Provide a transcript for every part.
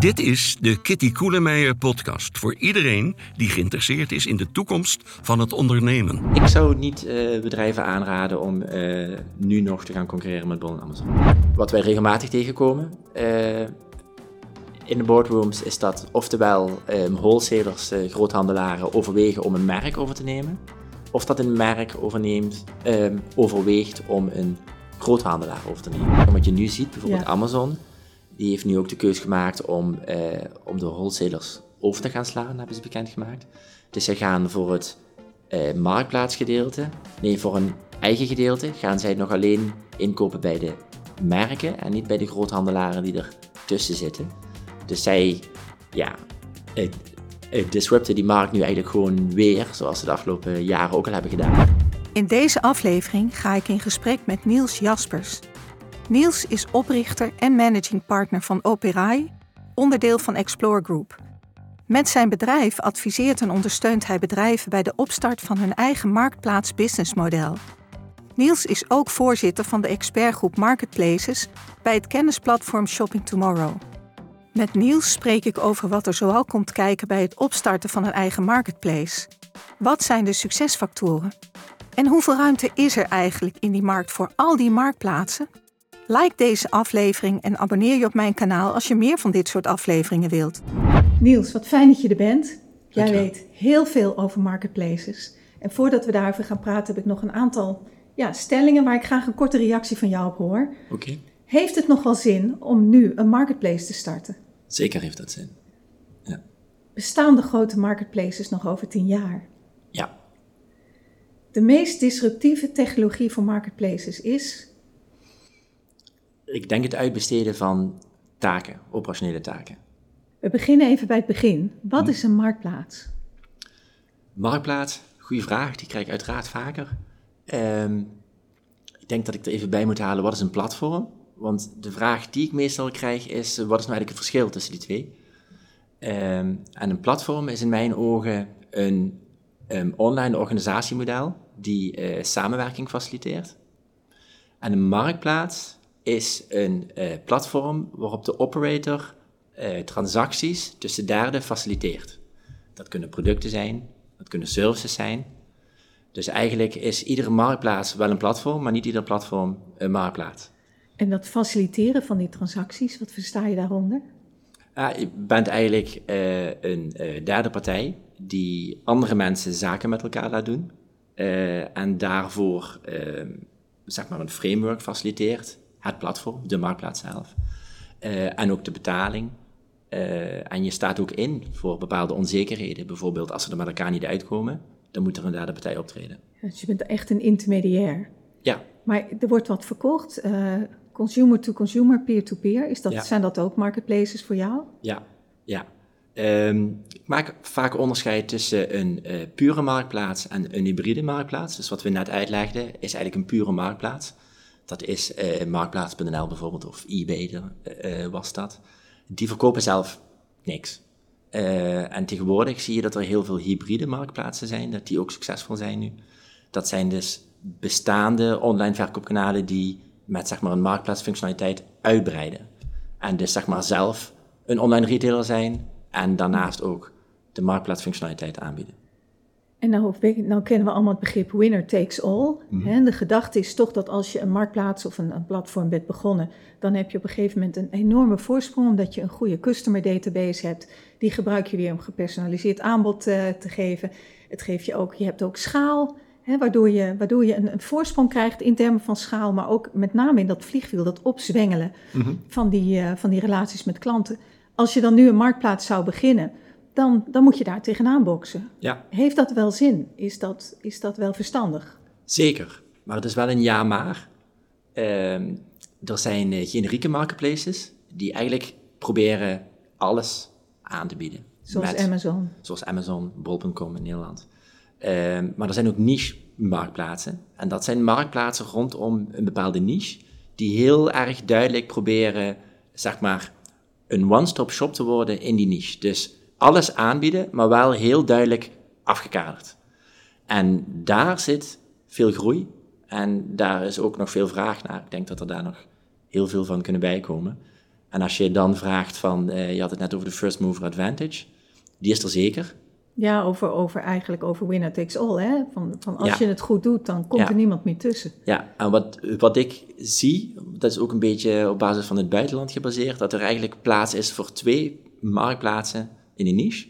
Dit is de Kitty Koelemeijer podcast voor iedereen die geïnteresseerd is in de toekomst van het ondernemen. Ik zou niet uh, bedrijven aanraden om uh, nu nog te gaan concurreren met Bol en Amazon. Wat wij regelmatig tegenkomen uh, in de boardrooms is dat oftewel um, wholesalers, groothandelaren overwegen om een merk over te nemen. Of dat een merk overneemt, um, overweegt om een groothandelaar over te nemen. Wat je nu ziet, bijvoorbeeld ja. Amazon, die heeft nu ook de keus gemaakt om, eh, om de wholesalers over te gaan slaan, hebben ze bekendgemaakt. Dus ze gaan voor het eh, marktplaatsgedeelte, nee, voor een eigen gedeelte, gaan zij nog alleen inkopen bij de merken en niet bij de groothandelaren die er tussen zitten. Dus zij, ja, eh, eh, disrupten die markt nu eigenlijk gewoon weer, zoals ze de afgelopen jaren ook al hebben gedaan. In deze aflevering ga ik in gesprek met Niels Jaspers. Niels is oprichter en managing partner van Operai, onderdeel van Explore Group. Met zijn bedrijf adviseert en ondersteunt hij bedrijven bij de opstart van hun eigen marktplaats businessmodel. Niels is ook voorzitter van de expertgroep Marketplaces bij het kennisplatform Shopping Tomorrow. Met Niels spreek ik over wat er zoal komt kijken bij het opstarten van een eigen marketplace. Wat zijn de succesfactoren? En hoeveel ruimte is er eigenlijk in die markt voor al die marktplaatsen? Like deze aflevering en abonneer je op mijn kanaal als je meer van dit soort afleveringen wilt. Niels, wat fijn dat je er bent. Jij weet heel veel over marketplaces. En voordat we daarover gaan praten, heb ik nog een aantal ja, stellingen waar ik graag een korte reactie van jou op hoor. Oké. Heeft het nog wel zin om nu een marketplace te starten? Zeker heeft dat zin. Ja. Bestaan de grote marketplaces nog over tien jaar? Ja. De meest disruptieve technologie voor marketplaces is ik denk het uitbesteden van taken, operationele taken. We beginnen even bij het begin. Wat hm. is een marktplaats? Marktplaats, goede vraag, die krijg ik uiteraard vaker. Um, ik denk dat ik er even bij moet halen, wat is een platform? Want de vraag die ik meestal krijg is, wat is nou eigenlijk het verschil tussen die twee? Um, en een platform is in mijn ogen een um, online organisatiemodel die uh, samenwerking faciliteert. En een marktplaats is een uh, platform waarop de operator uh, transacties tussen derden faciliteert. Dat kunnen producten zijn, dat kunnen services zijn. Dus eigenlijk is iedere marktplaats wel een platform, maar niet ieder platform een marktplaats. En dat faciliteren van die transacties, wat versta je daaronder? Uh, je bent eigenlijk uh, een uh, derde partij die andere mensen zaken met elkaar laat doen. en daarvoor ehm, zeg maar een framework faciliteert het platform, de marktplaats zelf. Uh, en ook de betaling. Uh, en je staat ook in voor bepaalde onzekerheden. Bijvoorbeeld als ze er met elkaar niet uitkomen, dan moet er een derde partij optreden. Dus je bent echt een intermediair. Ja. Maar er wordt wat verkocht, uh, consumer to consumer, peer-to-peer. Is dat, Zijn dat ook marketplaces voor jou? Ja, ja. Um, ik maak vaak onderscheid tussen een pure marktplaats en een hybride marktplaats. Dus wat we net uitlegden, is eigenlijk een pure marktplaats. Dat is uh, Marktplaats.nl bijvoorbeeld, of eBay uh, was dat. Die verkopen zelf niks. En tegenwoordig zie je dat er heel veel hybride marktplaatsen zijn, dat die ook succesvol zijn nu. Dat zijn dus bestaande online verkoopkanalen die met zeg maar, een marktplaatsfunctionaliteit uitbreiden. En dus zeg maar zelf een online retailer zijn en daarnaast ook de marktplaatsfunctionaliteit aanbieden. En nou, nou, kennen we allemaal het begrip winner takes all. Mm De gedachte is toch dat als je een marktplaats of een, een, platform bent begonnen, dan heb je op een gegeven moment een enorme voorsprong, omdat je een goede customer database hebt. Die gebruik je weer om gepersonaliseerd aanbod uh, te geven. Het geeft je ook, je hebt ook schaal, hè, waardoor je, waardoor je een, een, voorsprong krijgt in termen van schaal, maar ook met name in dat vliegwiel, dat opzwengelen mm van, die, uh, van die relaties met klanten. Als je dan nu een marktplaats zou beginnen dan, dan moet je daar tegenaan boksen. Ja. Heeft dat wel zin? Is dat, is dat wel verstandig? Zeker, maar het is wel een ja maar. Uh, er zijn uh, generieke marketplaces die eigenlijk proberen alles aan te bieden. Zoals Amazon. Zoals Amazon, Bol.com in Nederland. Uh, maar er zijn ook niche marktplaatsen. En dat zijn marktplaatsen rondom een bepaalde niche, die heel erg duidelijk proberen, zeg maar, een one-stop shop te worden in die niche. Dus alles aanbieden, maar wel heel duidelijk afgekaderd. En daar zit veel groei en daar is ook nog veel vraag naar. Ik denk dat er daar nog heel veel van kunnen bijkomen. En als je dan vraagt van, eh, je had het net over de first mover advantage, die is er zeker. Ja, over, over eigenlijk over winner takes all. Hè? Van, van als Ja. je het goed doet, dan komt Ja. er niemand meer tussen. Ja, en wat, wat ik zie, dat is ook een beetje op basis van het buitenland gebaseerd, dat er eigenlijk plaats is voor twee marktplaatsen in een niche.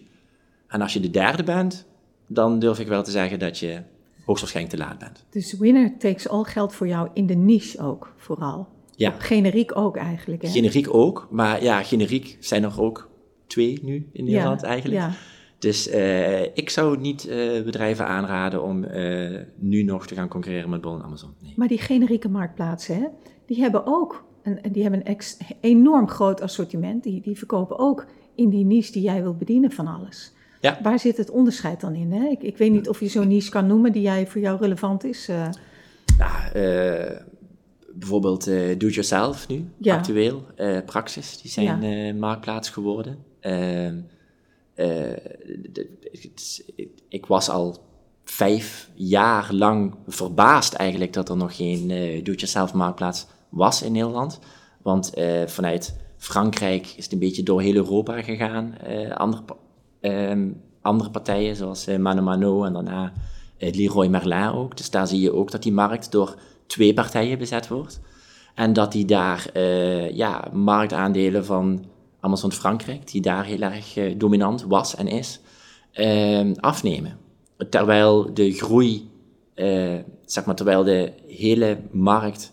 En als je de derde bent, dan durf ik wel te zeggen dat je hoogstwaarschijnlijk te laat bent. Dus winner takes all geldt voor jou in de niche ook, vooral. Ja, Generiek ook eigenlijk. Hè? generiek ook, maar ja, generiek zijn er ook twee nu in Nederland eigenlijk. Ja. Dus eh, ik zou niet eh, bedrijven aanraden om eh, nu nog te gaan concurreren met Bol en Amazon. Nee. Maar die generieke marktplaatsen, hè, die hebben ook een, die hebben een ex- enorm groot assortiment. Die, die verkopen ook in die niche die jij wilt bedienen van alles. Ja. Waar zit het onderscheid dan in? Hè? Ik, ik weet niet of je zo'n niche kan noemen die jij, voor jou relevant is. eh. Nou, eh, bijvoorbeeld eh Do-it-yourself nu, Ja. actueel. Praxis, die zijn Ja. marktplaats geworden. Ehm, eh, ik- was al vijf jaar lang verbaasd eigenlijk dat er nog geen do-it-yourself marktplaats was in Nederland. Want vanuit Frankrijk is een beetje door heel Europa gegaan. Eh, andere, ehm, andere partijen zoals eh, Mano Mano en daarna eh, Leroy Merlin ook. Dus daar zie je ook dat die markt door twee partijen bezet wordt. En dat die daar ja, marktaandelen van Amazon Frankrijk, die daar heel erg dominant was en is, eh, afnemen. Terwijl de groei, zeg maar, terwijl de hele markt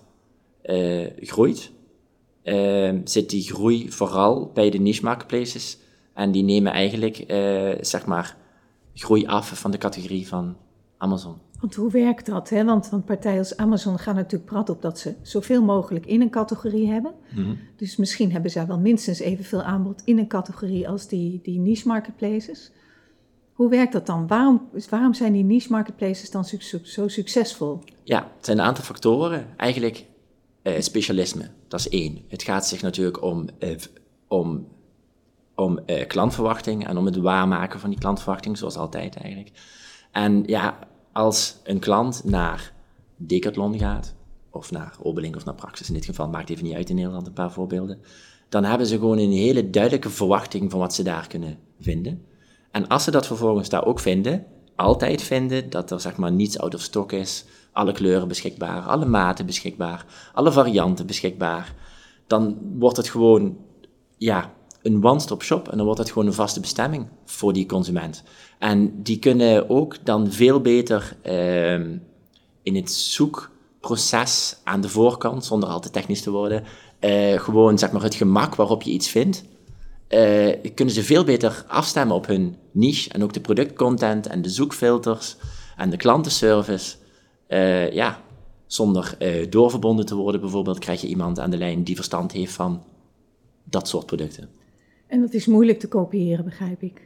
groeit, zit die groei vooral bij de niche marketplaces. En die nemen eigenlijk, eh, zeg maar, groei af van de categorie van Amazon. Want hoe werkt dat? Hè? Want, want partijen als Amazon gaan natuurlijk prat op dat ze zoveel mogelijk in een categorie hebben. Dus misschien hebben zij wel minstens evenveel aanbod in een categorie als die, die niche marketplaces. Hoe werkt dat dan? Waarom, waarom zijn die niche marketplaces dan zo, zo succesvol? Ja, het zijn een aantal factoren. Eigenlijk specialisme, dat is één. Het gaat zich natuurlijk om, eh, om, om eh, klantverwachting en om het waarmaken van die klantverwachting, zoals altijd eigenlijk. En ja, als een klant naar Decathlon gaat, of naar Obelink of naar Praxis in dit geval, maakt even niet uit in Nederland, een paar voorbeelden, dan hebben ze gewoon een hele duidelijke verwachting van wat ze daar kunnen vinden. En als ze dat vervolgens daar ook vinden, altijd vinden dat er zeg maar niets out of stock is, alle kleuren beschikbaar, alle maten beschikbaar, alle varianten beschikbaar, dan wordt het gewoon ja, een one-stop shop en dan wordt het gewoon een vaste bestemming voor die consument. En die kunnen ook dan veel beter ehm, in het zoekproces aan de voorkant, zonder al te technisch te worden, eh, gewoon zeg maar het gemak waarop je iets vindt, eh, kunnen ze veel beter afstemmen op hun niche en ook de productcontent en de zoekfilters en de klantenservice. Eh, ja, zonder eh, doorverbonden te worden bijvoorbeeld, krijg je iemand aan de lijn die verstand heeft van dat soort producten. En dat is moeilijk te kopiëren, begrijp ik.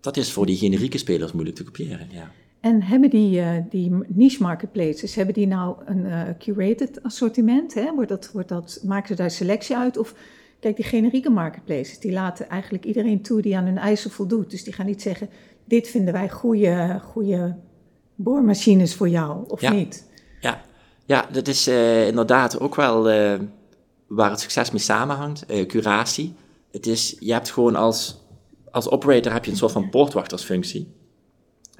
Dat is voor die generieke spelers moeilijk te kopiëren, ja. En hebben die, eh, die niche marketplaces, hebben die nou een curated assortiment? Hè? Wordt dat, wordt dat, maken ze daar selectie uit? Of kijk, die generieke marketplaces, die laten eigenlijk iedereen toe die aan hun eisen voldoet. Dus die gaan niet zeggen, dit vinden wij goede, goede boormachines voor jou, of Ja. niet? Ja, ja dat is eh, inderdaad ook wel eh, waar het succes mee samenhangt. eh, curatie. Het is, je hebt gewoon als, als operator heb je een soort van poortwachtersfunctie.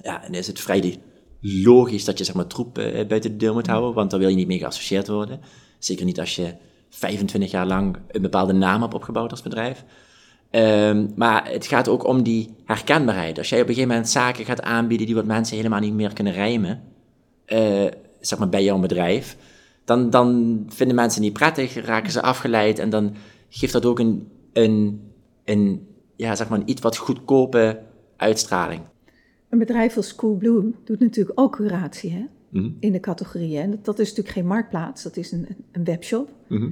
Ja, en is het vrij logisch dat je zeg maar troep buiten de deur moet houden, want daar wil je niet mee geassocieerd worden. Zeker niet als je 25 jaar lang een bepaalde naam hebt opgebouwd als bedrijf. Ehm, maar het gaat ook om die herkenbaarheid. Als jij op een gegeven moment zaken gaat aanbieden die wat mensen helemaal niet meer kunnen rijmen, eh, zeg maar bij jouw bedrijf, dan, dan vinden mensen niet prettig, raken ze afgeleid en dan geeft dat ook een, een, een, ja, zeg maar een iets wat goedkope uitstraling. Een bedrijf als Coolblue doet natuurlijk ook curatie hè? Mhm. in de categorieën. En dat, dat is natuurlijk geen marktplaats, dat is een, een webshop. Mhm.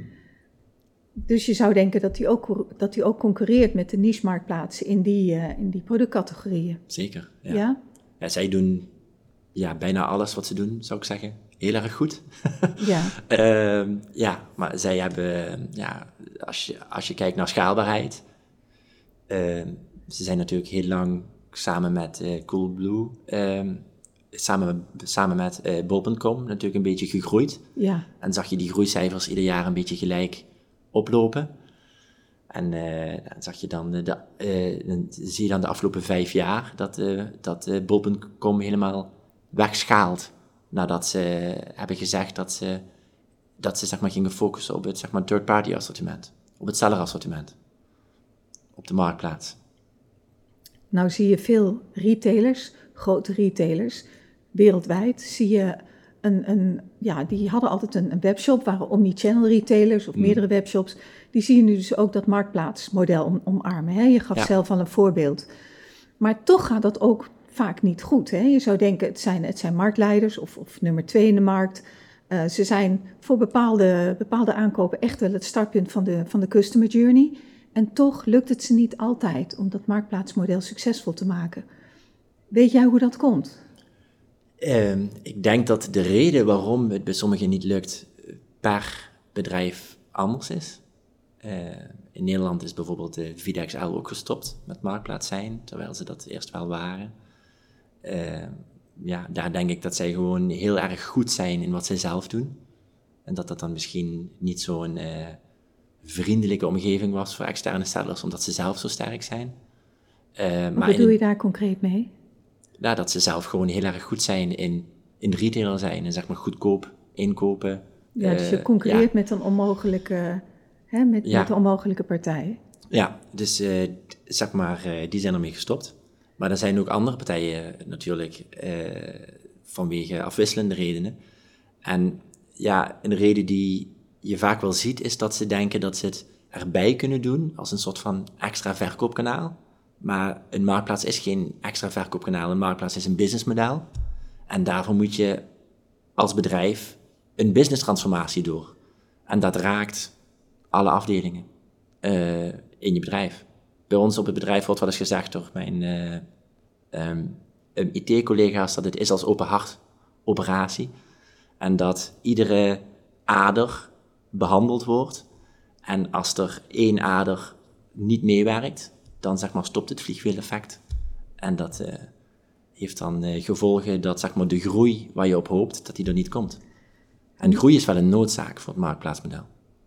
Dus je zou denken dat die ook, dat die ook concurreert met de niche-marktplaatsen in die, eh, in die productcategorieën. Zeker. Ja? Ja. Ja, zij doen ja, bijna alles wat ze doen, zou ik zeggen. Heel erg goed. Ja. Ehm, ja, maar zij hebben, ja, als je, als je kijkt naar schaalbaarheid, ehm, ze zijn natuurlijk heel lang samen met eh, Coolblue, ehm, samen, samen met eh Bol.com natuurlijk een beetje gegroeid. ja. En zag je die groeicijfers ieder jaar een beetje gelijk oplopen. En uh, dan zag je dan, de, uh, dan zie je dan de afgelopen vijf jaar dat, uh, dat bol.com helemaal wegschaalt. Nadat ze hebben gezegd dat ze, dat ze zeg maar, gingen focussen op het zeg maar, third-party assortiment. Op het seller assortiment. Op de marktplaats. Nou zie je veel retailers, grote retailers, wereldwijd zie je een, een, ja, die hadden altijd een, een webshop, waren omni-channel retailers of mm. meerdere webshops. Die zie je nu dus ook dat marktplaatsmodel om, omarmen. Hè? Je gaf zelf al een voorbeeld. Maar toch gaat dat ook vaak niet goed. Hè? Je zou denken, het zijn, het zijn marktleiders of, of nummer twee in de markt. Uh, ze zijn voor bepaalde, bepaalde aankopen echt wel het startpunt van de, van de customer journey. En toch lukt het ze niet altijd om dat marktplaatsmodel succesvol te maken. Weet jij hoe dat komt? Uh, ik denk dat de reden waarom het bij sommigen niet lukt per bedrijf anders is. Uh, in Nederland is bijvoorbeeld de VDXL ook gestopt met marktplaats zijn, terwijl ze dat eerst wel waren. Uh, ja, daar denk ik dat zij gewoon heel erg goed zijn in wat zij zelf doen. En dat dat dan misschien niet zo'n vriendelijke omgeving was voor externe sellers, omdat ze zelf zo sterk zijn. wat maar bedoel je daar concreet mee? Ja, dat ze zelf gewoon heel erg goed zijn in, in retailer zijn en zeg maar goedkoop inkopen. Ja, dus je eh, concurreert met een onmogelijke, hè, met, met een onmogelijke partij. Ja, dus uh, zeg maar, uh, die zijn ermee gestopt. Maar er zijn ook andere partijen natuurlijk vanwege afwisselende redenen. En ja, een reden die je vaak wel ziet is dat ze denken dat ze het erbij kunnen doen als een soort van extra verkoopkanaal. Maar een marktplaats is geen extra verkoopkanaal. Een marktplaats is een businessmodel. En daarvoor moet je als bedrijf een business transformatie door. En dat raakt alle afdelingen uh, in je bedrijf. Bij ons op het bedrijf wordt wel eens gezegd door mijn uh, um, IT-collega's dat het is als open hart operatie. En dat iedere ader behandeld wordt. En als er één ader niet meewerkt, dan zeg maar, stopt het vliegwiel-effect. En dat uh, heeft dan uh, gevolgen dat zeg maar, de groei waar je op hoopt, dat die er niet komt. En groei is wel een noodzaak voor het marktplaatsmodel.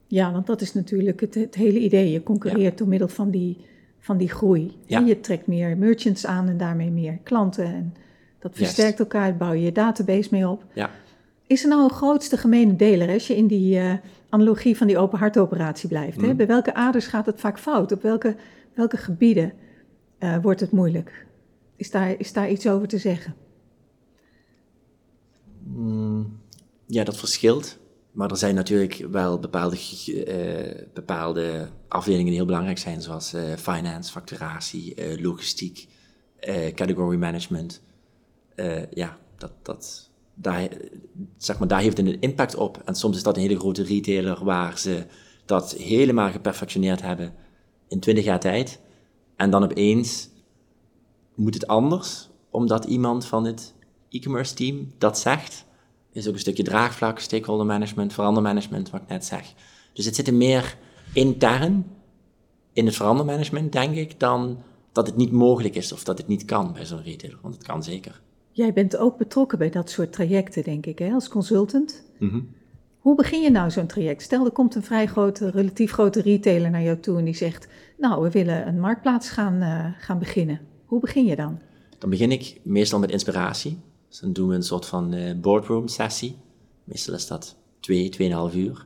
Ja, want dat is natuurlijk het, het hele idee. Je concurreert ja. door middel van die, van die groei. Ja. En je trekt meer merchants aan en daarmee meer klanten. En dat versterkt yes. elkaar, bouw je je database mee op. Ja. Is er nou een grootste gemene deler als je in die uh, analogie van die open hartoperatie blijft? Hè? Mm. Bij welke aders gaat het vaak fout? Op welke welke gebieden uh, wordt het moeilijk? Is daar, is daar iets over te zeggen? Mm, ja, dat verschilt. Maar er zijn natuurlijk wel bepaalde, uh, bepaalde afdelingen die heel belangrijk zijn, zoals uh, finance, facturatie, logistiek, category management. ja, dat, dat, daar, zeg maar, daar heeft het een impact op. En soms is dat een hele grote retailer waar ze dat helemaal geperfectioneerd hebben in 20 jaar tijd. En dan opeens moet het anders, omdat iemand van het e-commerce team dat zegt. Is ook een stukje draagvlak, stakeholder management, verandermanagement, wat ik net zeg. Dus het zit er meer intern in het verandermanagement, denk ik, dan dat het niet mogelijk is of dat het niet kan bij zo'n retailer. Want het kan zeker. Jij bent ook betrokken bij dat soort trajecten, denk ik, hè, als consultant. Mm hoe begin je nou zo'n traject? Stel, er komt een vrij grote, relatief grote retailer naar jou toe en die zegt: Nou, we willen een marktplaats gaan, uh, gaan beginnen. Hoe begin je dan? Dan begin ik meestal met inspiratie. Dus dan doen we een soort van uh, boardroom sessie. Meestal is dat twee, tweeënhalf uur.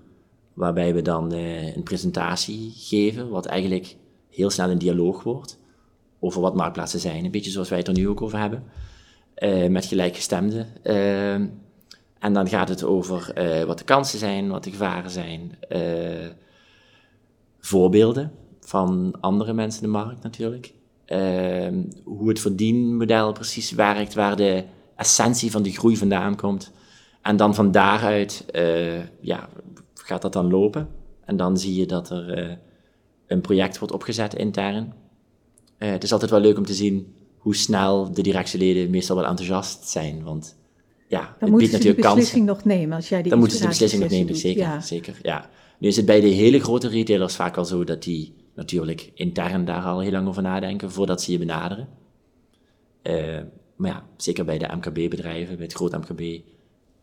Waarbij we dan uh, een presentatie geven, wat eigenlijk heel snel een dialoog wordt. Over wat marktplaatsen zijn. Een beetje zoals wij het er nu ook over hebben. met gelijkgestemden. En dan gaat het over uh, wat de kansen zijn, wat de gevaren zijn. Uh, voorbeelden van andere mensen in de markt natuurlijk. Uh, hoe het verdienmodel precies werkt, waar de essentie van de groei vandaan komt. En dan van daaruit eh, ja, gaat dat dan lopen. En dan zie je dat er een project wordt opgezet intern. het is altijd wel leuk om te zien hoe snel de directieleden meestal wel enthousiast zijn. Want ja, dan moet je de beslissing nog nemen als jij die Dan moeten ze de beslissing nog nemen, zeker, ja. zeker. Ja. Nu is het bij de hele grote retailers vaak al zo dat die natuurlijk intern daar al heel lang over nadenken voordat ze je benaderen. Uh, maar ja, zeker bij de MKB-bedrijven, bij het groot MKB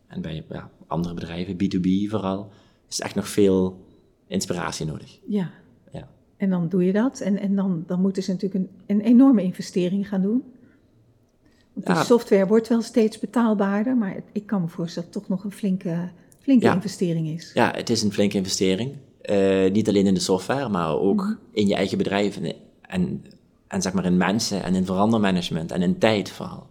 en bij ja, andere bedrijven, B2B vooral, is echt nog veel inspiratie nodig. Ja. ja. En dan doe je dat. En, en dan, dan moeten ze natuurlijk een, een enorme investering gaan doen. Die Ja. software wordt wel steeds betaalbaarder, maar ik kan me voorstellen dat het toch nog een flinke, flinke Ja. investering is. Ja, het is een flinke investering. Eh, niet alleen in de software, maar ook in je eigen bedrijf. En, en, en zeg maar in mensen en in verandermanagement en in tijd vooral.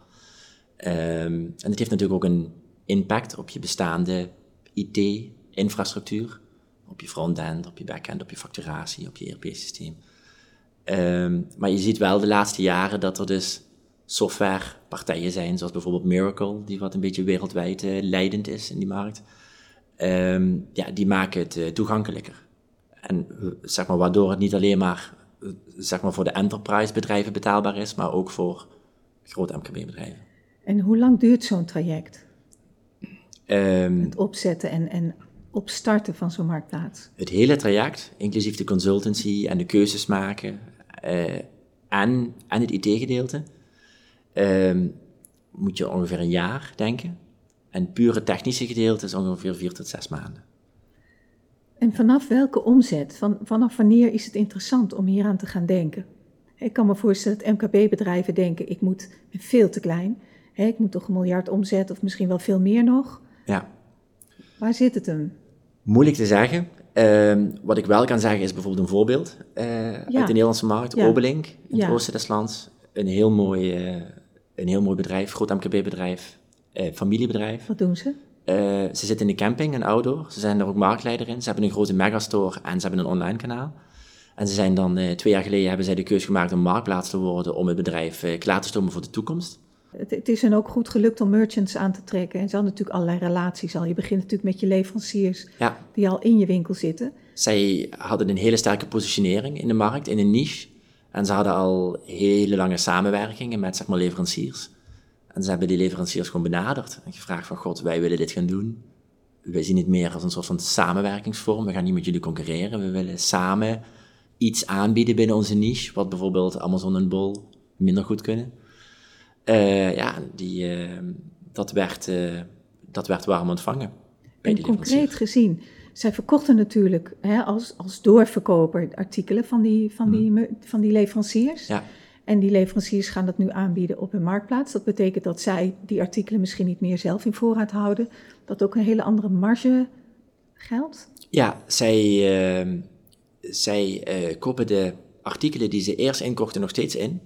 Ehm, en het heeft natuurlijk ook een impact op je bestaande IT-infrastructuur. Op je frontend, op je backend, op je facturatie, op je ERP-systeem. Ehm, maar je ziet wel de laatste jaren dat er dus softwarepartijen zijn, zoals bijvoorbeeld Miracle, die wat een beetje wereldwijd eh, leidend is in die markt. Ehm, ja, die maken het eh, toegankelijker. En eh, zeg maar, waardoor het niet alleen maar, zeg maar voor de enterprise bedrijven betaalbaar is, maar ook voor grote MKB bedrijven. En hoe lang duurt zo'n traject? Ehm, Het opzetten en, en opstarten van zo'n marktplaats? het hele traject, inclusief de consultancy en de keuzes maken en, en het IT-gedeelte, ehm, moet je ongeveer een jaar denken. En het pure technische gedeelte is ongeveer vier tot zes maanden. En vanaf welke omzet, van, vanaf wanneer is het interessant om hier aan te gaan denken? Ik kan me voorstellen dat MKB-bedrijven denken, ik moet ben veel te klein. Ik moet toch een miljard omzet of misschien wel veel meer nog. Ja, Waar zit het hem? Moeilijk te zeggen. Ehm, wat ik wel kan zeggen is bijvoorbeeld een voorbeeld eh, uit de Nederlandse markt. Ja. Obelink in Ja. het oosten des lands. Een heel mooi, eh, een heel mooi bedrijf, groot MKB-bedrijf, eh, familiebedrijf. Wat doen ze? Eh, ze zitten in de camping en outdoor. Ze zijn er ook marktleider in. Ze hebben een grote megastore en ze hebben een online kanaal. En ze zijn dan, eh, twee jaar geleden hebben zij de keuze gemaakt om marktplaats te worden om het bedrijf eh, klaar te stomen voor de toekomst. Het, het is hen ook goed gelukt om merchants aan te trekken. En ze hadden natuurlijk allerlei relaties al. Je begint natuurlijk met je leveranciers Ja, die al in je winkel zitten. Zij hadden een hele sterke positionering in de markt, in een niche. En ze hadden al hele lange samenwerkingen met zeg maar, leveranciers. En ze hebben die leveranciers gewoon benaderd en gevraagd van God, wij willen dit gaan doen. Wij zien het meer als een soort van samenwerkingsvorm. We gaan niet met jullie concurreren. We willen samen iets aanbieden binnen onze niche, wat bijvoorbeeld Amazon en Bol minder goed kunnen. Eh, ja, die, eh, dat, werd, eh, dat werd warm ontvangen. Bij En concreet gezien, zij verkochten natuurlijk hè, als, als doorverkoper artikelen van die, van, die, me- van die leveranciers. Ja. En die leveranciers gaan dat nu aanbieden op hun marktplaats. Dat betekent dat zij die artikelen misschien niet meer zelf in voorraad houden. Dat ook een hele andere marge geldt. Ja, zij, eh, zij eh, kopen de artikelen die ze eerst inkochten nog steeds in.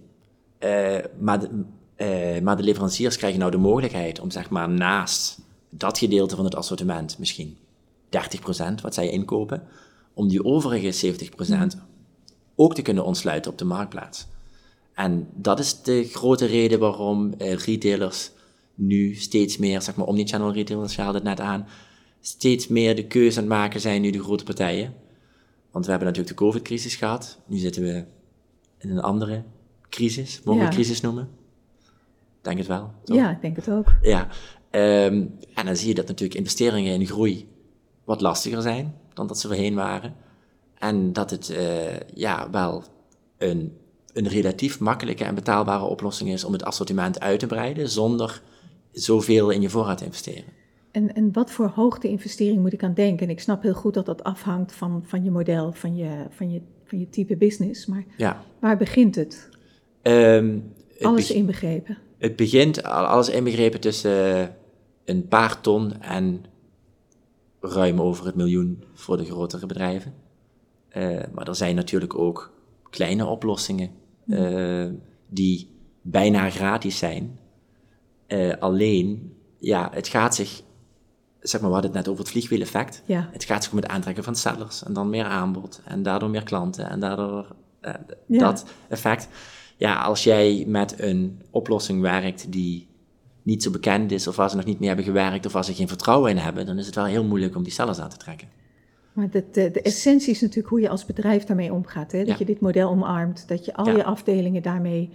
Eh, maar, de, eh, maar de leveranciers krijgen nou de mogelijkheid om zeg maar naast dat gedeelte van het assortiment, misschien 30% wat zij inkopen, om die overige 70% ook te kunnen ontsluiten op de marktplaats. En dat is de grote reden waarom eh, retailers nu steeds meer, zeg maar omnichannel retailers, je haalde het net aan, steeds meer de keuze aan het maken zijn nu de grote partijen. Want we hebben natuurlijk de COVID-crisis gehad. Nu zitten we in een andere crisis. Mogen we Ja. crisis noemen? Denk het wel. toch? Ja, ik denk het ook. Ja. Ehm, en dan zie je dat natuurlijk investeringen in groei wat lastiger zijn dan dat ze voorheen waren. En dat het eh, ja, wel een, een relatief makkelijke en betaalbare oplossing is om het assortiment uit te breiden zonder zoveel in je voorraad te investeren. En, en wat voor hoogte-investering moet ik aan denken? En ik snap heel goed dat dat afhangt van, van je model, van je, van, je, van je type business. Maar Ja. waar begint het? Ehm, het Alles beg- inbegrepen. Het begint, al- alles inbegrepen tussen een paar ton en ruim over het miljoen voor de grotere bedrijven. Eh, maar er zijn natuurlijk ook kleine oplossingen eh, die bijna gratis zijn. Eh, alleen, ja, het gaat zich, zeg maar, we hadden het net over het vliegwiel-effect. Ja. Het gaat zich om het aantrekken van sellers en dan meer aanbod en daardoor meer klanten en daardoor Ja. dat effect. Ja, als jij met een oplossing werkt die niet zo bekend is of waar ze nog niet mee hebben gewerkt of waar ze geen vertrouwen in hebben, dan is het wel heel moeilijk om die sellers aan te trekken. Maar de, de, de essentie is natuurlijk hoe je als bedrijf daarmee omgaat. Hè? Dat Ja. je dit model omarmt, dat je al Ja. je afdelingen daarmee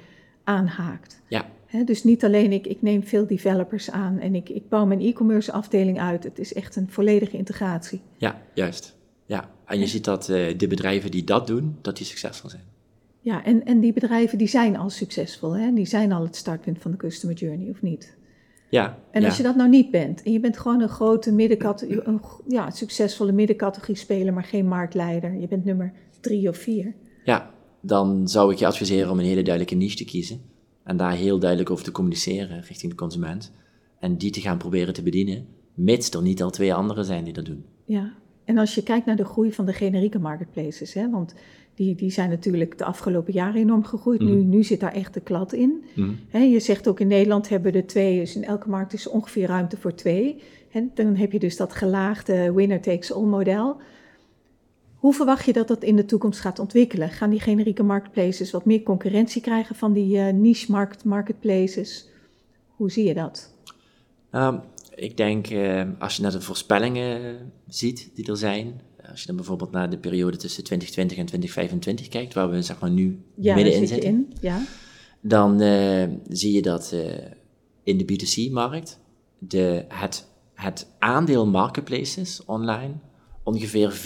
aanhaakt. Ja, Hè, dus niet alleen ik, ik neem veel developers aan en ik, ik bouw mijn e-commerce afdeling uit. Het is echt een volledige integratie. ja, juist. Ja, en je ziet dat eh, de bedrijven die dat doen, dat die succesvol zijn. Ja, en, en die bedrijven die zijn al succesvol. Hè? Die zijn al het startpunt van de customer journey, of niet? Ja, En ja. als je dat nou niet bent en je bent gewoon een grote middencategorie, een ja, succesvolle middencategorie speler, maar geen marktleider. Je bent nummer drie of vier. Ja, dan zou ik je adviseren om een hele duidelijke niche te kiezen. En daar heel duidelijk over te communiceren richting de consument. En die te gaan proberen te bedienen, mits er niet al twee anderen zijn die dat doen. Ja, en als je kijkt naar de groei van de generieke marketplaces, hè, want die, die zijn natuurlijk de afgelopen jaren enorm gegroeid. nu, Mhm. nu zit daar echt de klad in. Hè, je zegt ook in Nederland hebben er twee, dus in elke markt is ongeveer ruimte voor twee. En dan heb je dus dat gelaagde winner takes all model. Hoe verwacht je dat dat in de toekomst gaat ontwikkelen? Gaan die generieke marketplaces wat meer concurrentie krijgen van die eh, niche market marketplaces? Hoe zie je dat? Nou, ik denk, eh, als je naar de voorspellingen eh, ziet die er zijn, als je dan bijvoorbeeld naar de periode tussen 2020 en 2025 kijkt, waar we zeg maar nu Ja, middenin zitten, in. Ja, dan eh, zie je dat eh, in de B2C-markt de, het, het aandeel marketplaces online ongeveer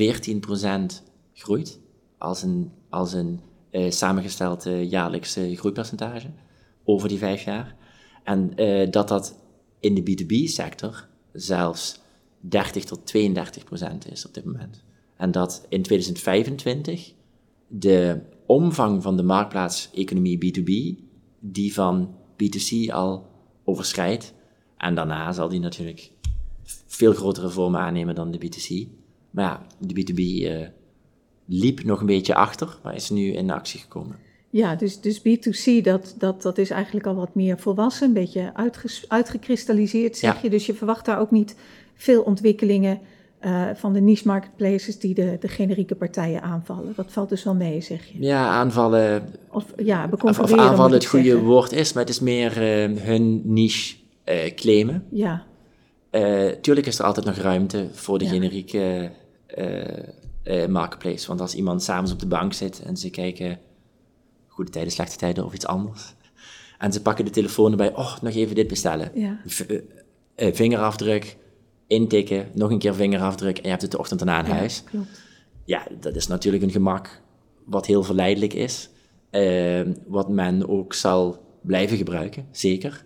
14% groeit als een, als een eh, samengesteld eh, jaarlijks eh, groeipercentage over die vijf jaar. En eh, dat dat in de B2B-sector zelfs 30 tot 32 procent is op dit moment. En dat in 2025 de omvang van de marktplaatseconomie B2B die van B2C al overschrijdt. En daarna zal die natuurlijk veel grotere vormen aannemen dan de B2C. Maar ja, de B2B eh, liep nog een beetje achter, maar is nu in actie gekomen. ja dus, dus B2C, dat, dat, dat is eigenlijk al wat meer volwassen, een beetje uitgekristalliseerd, zeg Ja. je. Dus je verwacht daar ook niet veel ontwikkelingen eh, van de niche marketplaces die de, de generieke partijen aanvallen. Dat valt dus wel mee, zeg je. Ja, aanvallen, Of ja, of, of aanvallen het goede zeggen. woord is, maar het is meer eh, hun niche eh, claimen. Ja, Eh, tuurlijk is er altijd nog ruimte voor de Ja. generieke marketplace. Want als iemand s'avonds op de bank zit en ze kijken goede tijden, slechte tijden of iets anders. En ze pakken de telefoon erbij, oh, nog even dit bestellen. ja, V- vingerafdruk, intikken, nog een keer vingerafdruk en je hebt het de ochtend daarna in ja, huis. klopt. Ja, dat is natuurlijk een gemak wat heel verleidelijk is. eh, wat men ook zal blijven gebruiken, zeker.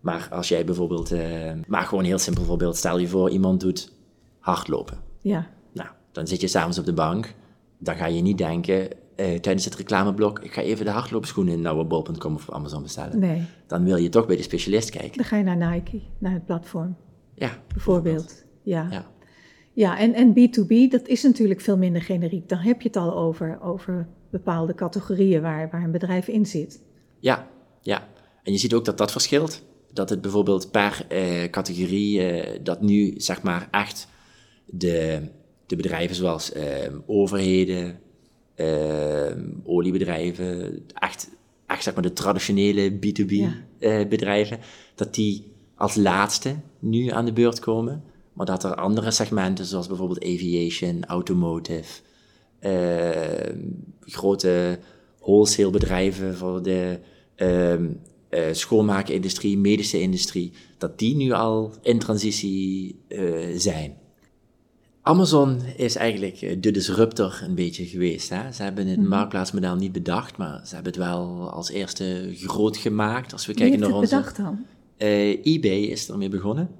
Maar als jij bijvoorbeeld, eh, maar gewoon een heel simpel voorbeeld, stel je voor iemand doet hardlopen. Ja, Nou, dan zit je s'avonds op de bank, dan ga je niet denken eh, tijdens het reclameblok, ik ga even de hardloopschoenen in nauwebol.com of Amazon bestellen. nee. Dan wil je toch bij de specialist kijken. Dan ga je naar Nike, naar het platform, Ja, bijvoorbeeld. Ja. Ja. Ja, en, en B2B, dat is natuurlijk veel minder generiek. Dan heb je het al over, over bepaalde categorieën waar, waar een bedrijf in zit. Ja, ja. En je ziet ook dat dat verschilt. Dat het bijvoorbeeld per eh, categorie, eh, dat nu zeg maar echt de, de bedrijven zoals eh, overheden, eh, oliebedrijven, echt, echt zeg maar de traditionele B2B Ja. eh, bedrijven, dat die als laatste nu aan de beurt komen. Maar dat er andere segmenten, zoals bijvoorbeeld aviation, automotive, eh, grote wholesale-bedrijven voor de eh, schoonmaakindustrie, medische industrie, dat die nu al in transitie eh, zijn. Amazon is eigenlijk de disruptor een beetje geweest. Hè? Ze hebben het marktplaatsmodel niet bedacht, maar ze hebben het wel als eerste groot gemaakt. Als we Wie kijken naar het onze... bedacht dan? Eh, eBay is ermee begonnen.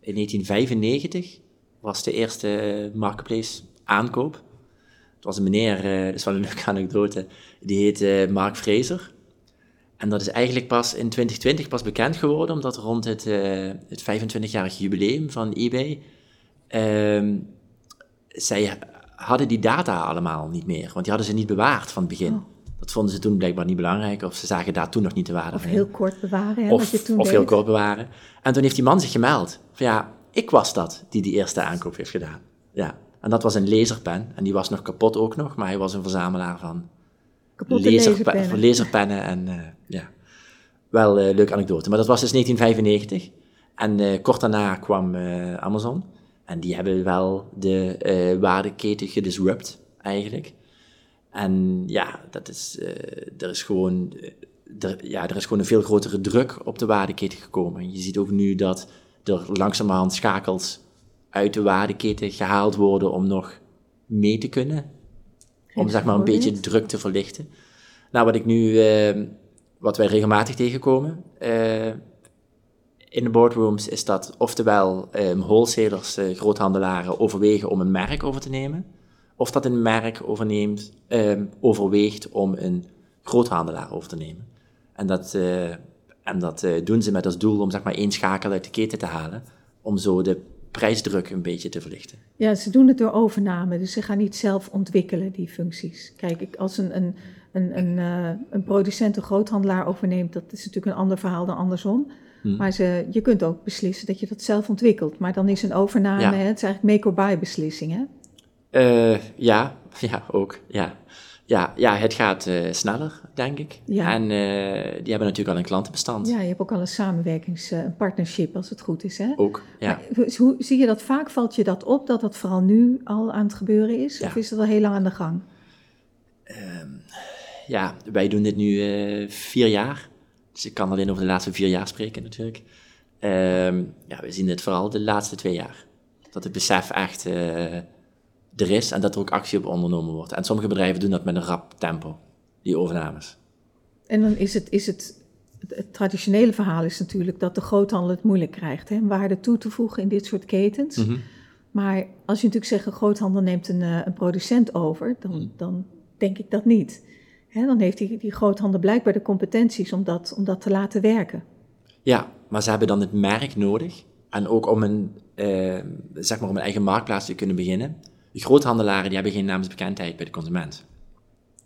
In 1995 was de eerste marketplace aankoop. Het was een meneer, eh, dat is wel een leuke anekdote, die heette Mark Fraser. En dat is eigenlijk pas in 2020 pas bekend geworden, omdat rond het, eh, het 25-jarig jubileum van eBay, ehm, zij hadden die data allemaal niet meer, want die hadden ze niet bewaard van het begin. Oh. Dat vonden ze toen blijkbaar niet belangrijk, of ze zagen daar toen nog niet de waarde Of van. heel kort bewaren, hè, Of, je toen of deed. heel kort bewaren. En toen heeft die man zich gemeld. Van ja, ik was dat die die eerste aankoop heeft gedaan. Ja. En dat was een laserpen. En die was nog kapot ook nog, maar hij was een verzamelaar van, Kapotte laserpe- laserpennen. van laserpennen. En eh, ja, wel een leuke anekdote. Maar dat was dus 1995. En eh, kort daarna kwam eh, Amazon. En die hebben wel de eh, waardeketen gedisrupt, eigenlijk. En ja, dat is, eh, er is gewoon, eh, er, ja, er is gewoon een veel grotere druk op de waardeketen gekomen. Je ziet ook nu dat er langzamerhand schakels uit de waardeketen gehaald worden om nog mee te kunnen. Om zeg maar een beetje druk te verlichten. Nou, wat ik nu, eh, wat wij regelmatig tegenkomen in de boardrooms, is dat oftewel eh, wholesalers, groothandelaren, overwegen om een merk over te nemen of dat een merk overneemt, ehm, overweegt om een groothandelaar over te nemen. En dat, eh, en dat eh, doen ze met als doel om zeg maar één schakel uit de keten te halen, om zo de prijsdruk een beetje te verlichten. Ja, ze doen het door overname, dus ze gaan niet zelf ontwikkelen, die functies. Kijk, als een, een, een, een, eh, een producent een groothandelaar overneemt, dat is natuurlijk een ander verhaal dan andersom. Hmm. Maar ze, je kunt ook beslissen dat je dat zelf ontwikkelt. Maar dan is een overname, Ja. hè, het is eigenlijk make-or-buy beslissing, hè? Eh, ja, ja, ook. Ja, ja, ja het gaat eh, sneller, denk ik. Ja. En eh, die hebben natuurlijk al een klantenbestand. Ja, je hebt ook al een samenwerkings, eh, een partnership als het goed is, hè? Ook, ja. Maar hoe- zie je dat vaak? Valt je dat op, dat dat vooral nu al aan het gebeuren is? Ja. Of is dat al heel lang aan de gang? ja, wij doen dit nu vier jaar. Dus ik kan alleen over de laatste vier jaar spreken natuurlijk. Ehm, ja, we zien dit vooral de laatste twee jaar. Dat het besef echt er is en dat er ook actie op ondernomen wordt. En sommige bedrijven doen dat met een rap tempo, die overnames. En dan is het, is het, het, traditionele verhaal is natuurlijk dat de groothandel het moeilijk krijgt, hè? Waarde toe te voegen in dit soort ketens. Mhm. Maar als je natuurlijk zegt, een groothandel neemt een, eh, een producent over, dan, Mm. dan denk ik dat niet. Hè, dan heeft die, die groothandel blijkbaar de competenties om dat, om dat te laten werken. Ja, maar ze hebben dan het merk nodig. En ook om een, eh, zeg maar om een eigen marktplaats te kunnen beginnen. De groothandelaren die hebben geen naamsbekendheid bij de consument.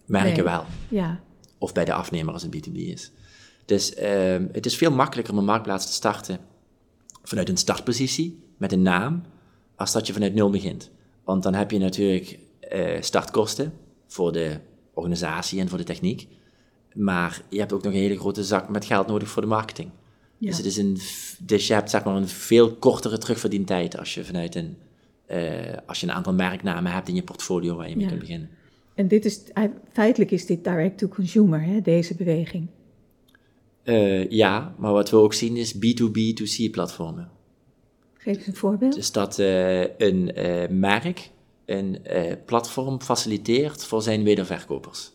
Merken Nee. wel. Ja, Of bij de afnemer als het B2B is. Dus ehm, het is veel makkelijker om een marktplaats te starten vanuit een startpositie met een naam, als dat je vanuit nul begint. Want dan heb je natuurlijk eh, startkosten voor de organisatie en voor de techniek. Maar je hebt ook nog een hele grote zak met geld nodig voor de marketing. ja. Dus, het is een, dus je hebt zeg maar een veel kortere terugverdientijd als je vanuit een, als je een aantal merknamen hebt in je portfolio waar je mee Ja. kunt beginnen. En dit is, feitelijk is dit direct-to-consumer, hè, deze beweging. Eh, ja, maar wat we ook zien is B2B2C platformen. Geef eens een voorbeeld. Dus dat eh, een eh, merk een eh, platform faciliteert voor zijn wederverkopers.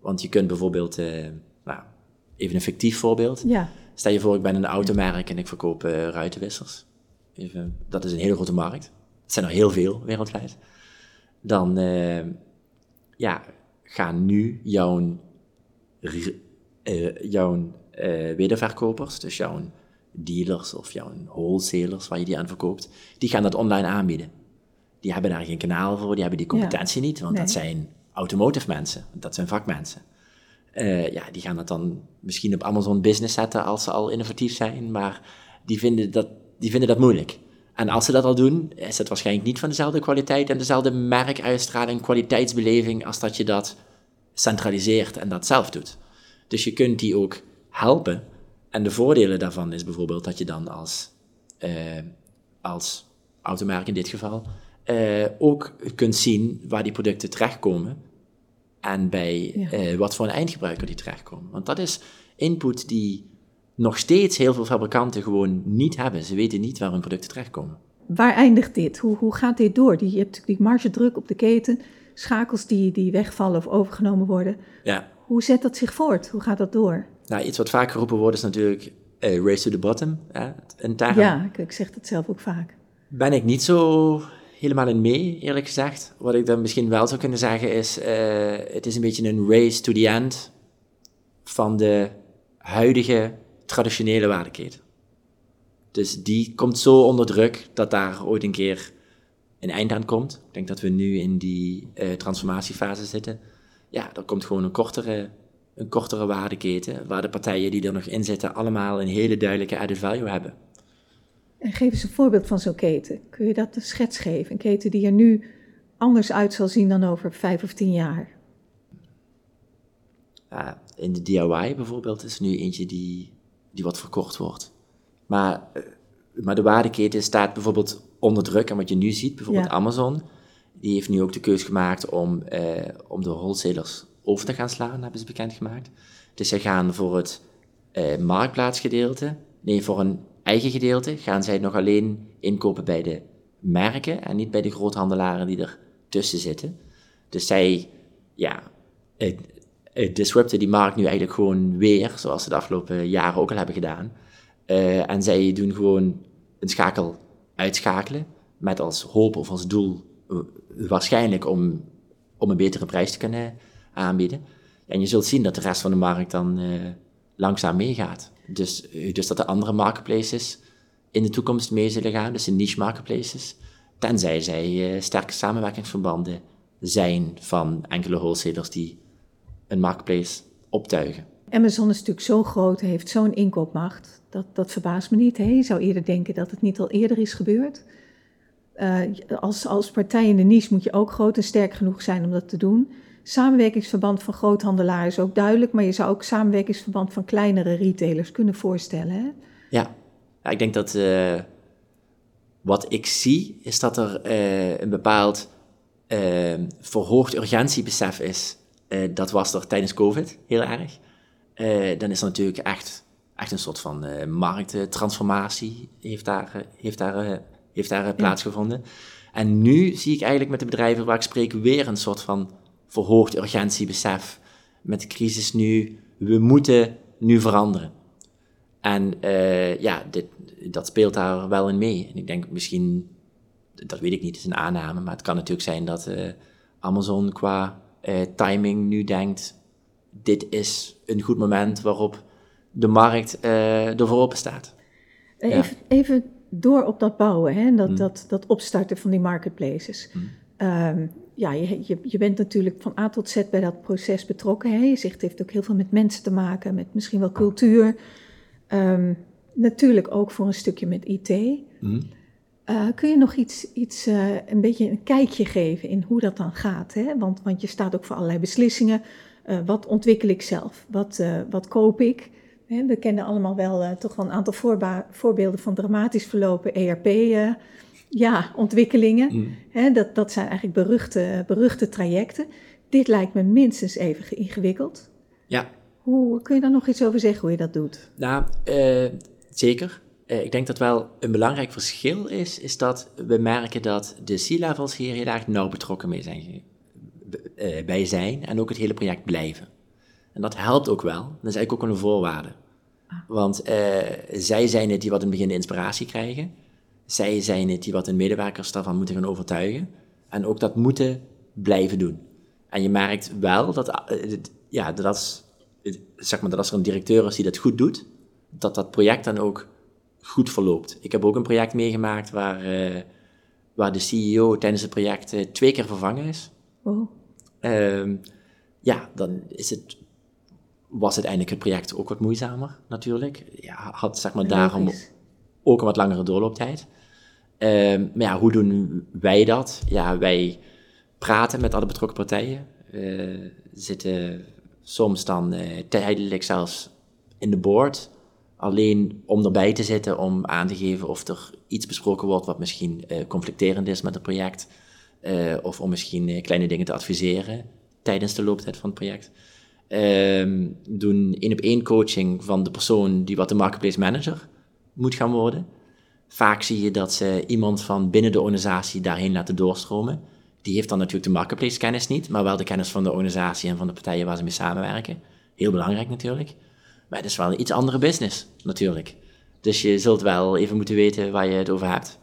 Want je kunt bijvoorbeeld, eh, nou, even een fictief voorbeeld. Ja, Stel je voor, ik ben een automerk en ik verkoop eh, ruitenwissers. Even, dat is een hele grote markt. Het zijn er heel veel wereldwijd. Dan eh, ja, gaan nu jouw, eh, jouw eh, wederverkopers, dus jouw dealers of jouw wholesalers waar je die aan verkoopt, die gaan dat online aanbieden. Die hebben daar geen kanaal voor, die hebben die competentie niet, want dat zijn automotive mensen, dat zijn vakmensen. Ja, die gaan dat dan misschien op Amazon Business zetten als ze al innovatief zijn, maar die vinden dat, die vinden dat moeilijk. En als ze dat al doen, is het waarschijnlijk niet van dezelfde kwaliteit en dezelfde merkuitstraling, kwaliteitsbeleving, als dat je dat centraliseert en dat zelf doet. Dus je kunt die ook helpen. En de voordelen daarvan is bijvoorbeeld dat je dan als, eh, als automerk in dit geval eh, ook kunt zien waar die producten terechtkomen en bij Ja. eh, wat voor een eindgebruiker die terechtkomen. Want dat is input die nog steeds heel veel fabrikanten gewoon niet hebben. Ze weten niet waar hun producten terechtkomen. waar eindigt dit? Hoe, hoe gaat dit door? Die, je hebt natuurlijk die margedruk op de keten, schakels die, die wegvallen of overgenomen worden. Ja. Hoe zet dat zich voort? Hoe gaat dat door? Nou, iets wat vaak geroepen wordt is natuurlijk eh, race to the bottom. Hè? Een term. Ja, ik, ik zeg dat zelf ook vaak. Ben ik niet zo helemaal in mee, eerlijk gezegd. Wat ik dan misschien wel zou kunnen zeggen is, eh, het is een beetje een race to the end van de huidige traditionele waardeketen. Dus die komt zo onder druk dat daar ooit een keer een eind aan komt. Ik denk dat we nu in die eh, transformatiefase zitten. Ja, er komt gewoon een kortere, een kortere waardeketen, waar de partijen die er nog in zitten allemaal een hele duidelijke added value hebben. En geef eens een voorbeeld van zo'n keten. Kun je dat een schets geven? Een keten die er nu anders uit zal zien dan over vijf of tien jaar. Ja, in de DIY bijvoorbeeld is nu eentje die, die wat verkort wordt. Maar, eh, maar de waardeketen staat bijvoorbeeld onder druk. En wat je nu ziet, bijvoorbeeld Ja. Amazon, die heeft nu ook de keus gemaakt om, eh, om de wholesalers over te gaan slaan, hebben ze bekendgemaakt. Dus ze gaan voor het eh, marktplaatsgedeelte, nee, voor een eigen gedeelte, gaan zij nog alleen inkopen bij de merken en niet bij de groothandelaren die er tussen zitten. Dus zij, ja, disrupten die markt nu eigenlijk gewoon weer, zoals ze de afgelopen jaren ook al hebben gedaan. Eh, en zij doen gewoon een schakel uitschakelen, met als hoop of als doel eh, waarschijnlijk om, om een betere prijs te kunnen aanbieden. En je zult zien dat de rest van de markt dan langzaam meegaat. Dus, dus dat de andere marketplaces in de toekomst mee zullen gaan, dus de niche marketplaces, tenzij zij sterke samenwerkingsverbanden zijn van enkele wholesalers die een marketplace optuigen. Amazon is natuurlijk zo groot, heeft zo'n inkoopmacht. Dat, dat verbaast me niet. Hè? Je zou eerder denken dat het niet al eerder is gebeurd. Uh, als, als partij in de niche moet je ook groot en sterk genoeg zijn om dat te doen. Samenwerkingsverband van groothandelaars is ook duidelijk, maar je zou ook samenwerkingsverband van kleinere retailers kunnen voorstellen. Hè? Ja. ja, ik denk dat uh, wat ik zie, is dat er uh, een bepaald verhoogd urgentiebesef is. Dat was er tijdens COVID heel erg. Uh, dan is er natuurlijk echt, echt een soort van uh, markttransformatie heeft daar, heeft daar, heeft daar plaatsgevonden. En nu zie ik eigenlijk met de bedrijven waar ik spreek weer een soort van verhoogd urgentiebesef. Met de crisis nu, we moeten nu veranderen. En ja, dit, dat speelt daar wel in mee. En ik denk misschien, dat weet ik niet, het is een aanname, maar het kan natuurlijk zijn dat Amazon qua timing nu denkt, dit is een goed moment waarop de markt uh, ervoor open staat. Even, even, door op dat bouwen, hè? Dat, mm. dat, dat opstarten van die marketplaces. Mm. Um, ja, je, je, je, bent natuurlijk van A tot Z bij dat proces betrokken. Hè? Je zegt het heeft ook heel veel met mensen te maken, met misschien wel cultuur. Um, natuurlijk ook voor een stukje met IT. Mm. Uh, kun je nog iets, iets uh, een beetje een kijkje geven in hoe dat dan gaat? Hè? Want, want je staat ook voor allerlei beslissingen. Uh, wat ontwikkel ik zelf? Wat, wat koop ik? He, we kennen allemaal wel toch wel een aantal voorbeelden van dramatisch verlopen ERP-ontwikkelingen. Ja, mm. dat, dat zijn eigenlijk beruchte, beruchte trajecten. Dit lijkt me minstens even ingewikkeld. Ja. Hoe, kun je daar nog iets over zeggen hoe je dat doet? Nou, zeker. Ik denk dat wel een belangrijk verschil is, is dat we merken dat de C-levels hier heel erg nauw betrokken mee zijn uh, bij zijn en ook het hele project blijven. En dat helpt ook wel. Dat is eigenlijk ook een voorwaarde. Ah. Want uh, zij zijn het die wat in het begin de inspiratie krijgen. Zij zijn het die wat hun medewerkers daarvan moeten gaan overtuigen. En ook dat moeten blijven doen. En je merkt wel dat, ja, dat, als, zeg maar, dat als er een directeur is die dat goed doet, dat dat project dan ook goed verloopt. Ik heb ook een project meegemaakt waar, waar de CEO tijdens het project twee keer vervangen is. Oh. Ehm, ja, dan is het, was uiteindelijk het project ook wat moeizamer natuurlijk. Ja, had zeg maar daarom ook een wat langere doorlooptijd. Ehm, maar ja, hoe doen wij dat? Ja, wij praten met alle betrokken partijen. Uh, zitten soms dan uh, tijdelijk zelfs in de board. Alleen om erbij te zitten, om aan te geven of er iets besproken wordt wat misschien uh, conflicterend is met het project. Uh, of om misschien uh, kleine dingen te adviseren tijdens de looptijd van het project. Um, doen één op één coaching van de persoon die wat de marketplace manager moet gaan worden. Vaak zie je dat ze iemand van binnen de organisatie daarheen laten doorstromen. Die heeft dan natuurlijk de marketplace kennis niet, maar wel de kennis van de organisatie en van de partijen waar ze mee samenwerken. Heel belangrijk natuurlijk. Maar het is wel een iets andere business natuurlijk. Dus je zult wel even moeten weten waar je het over hebt.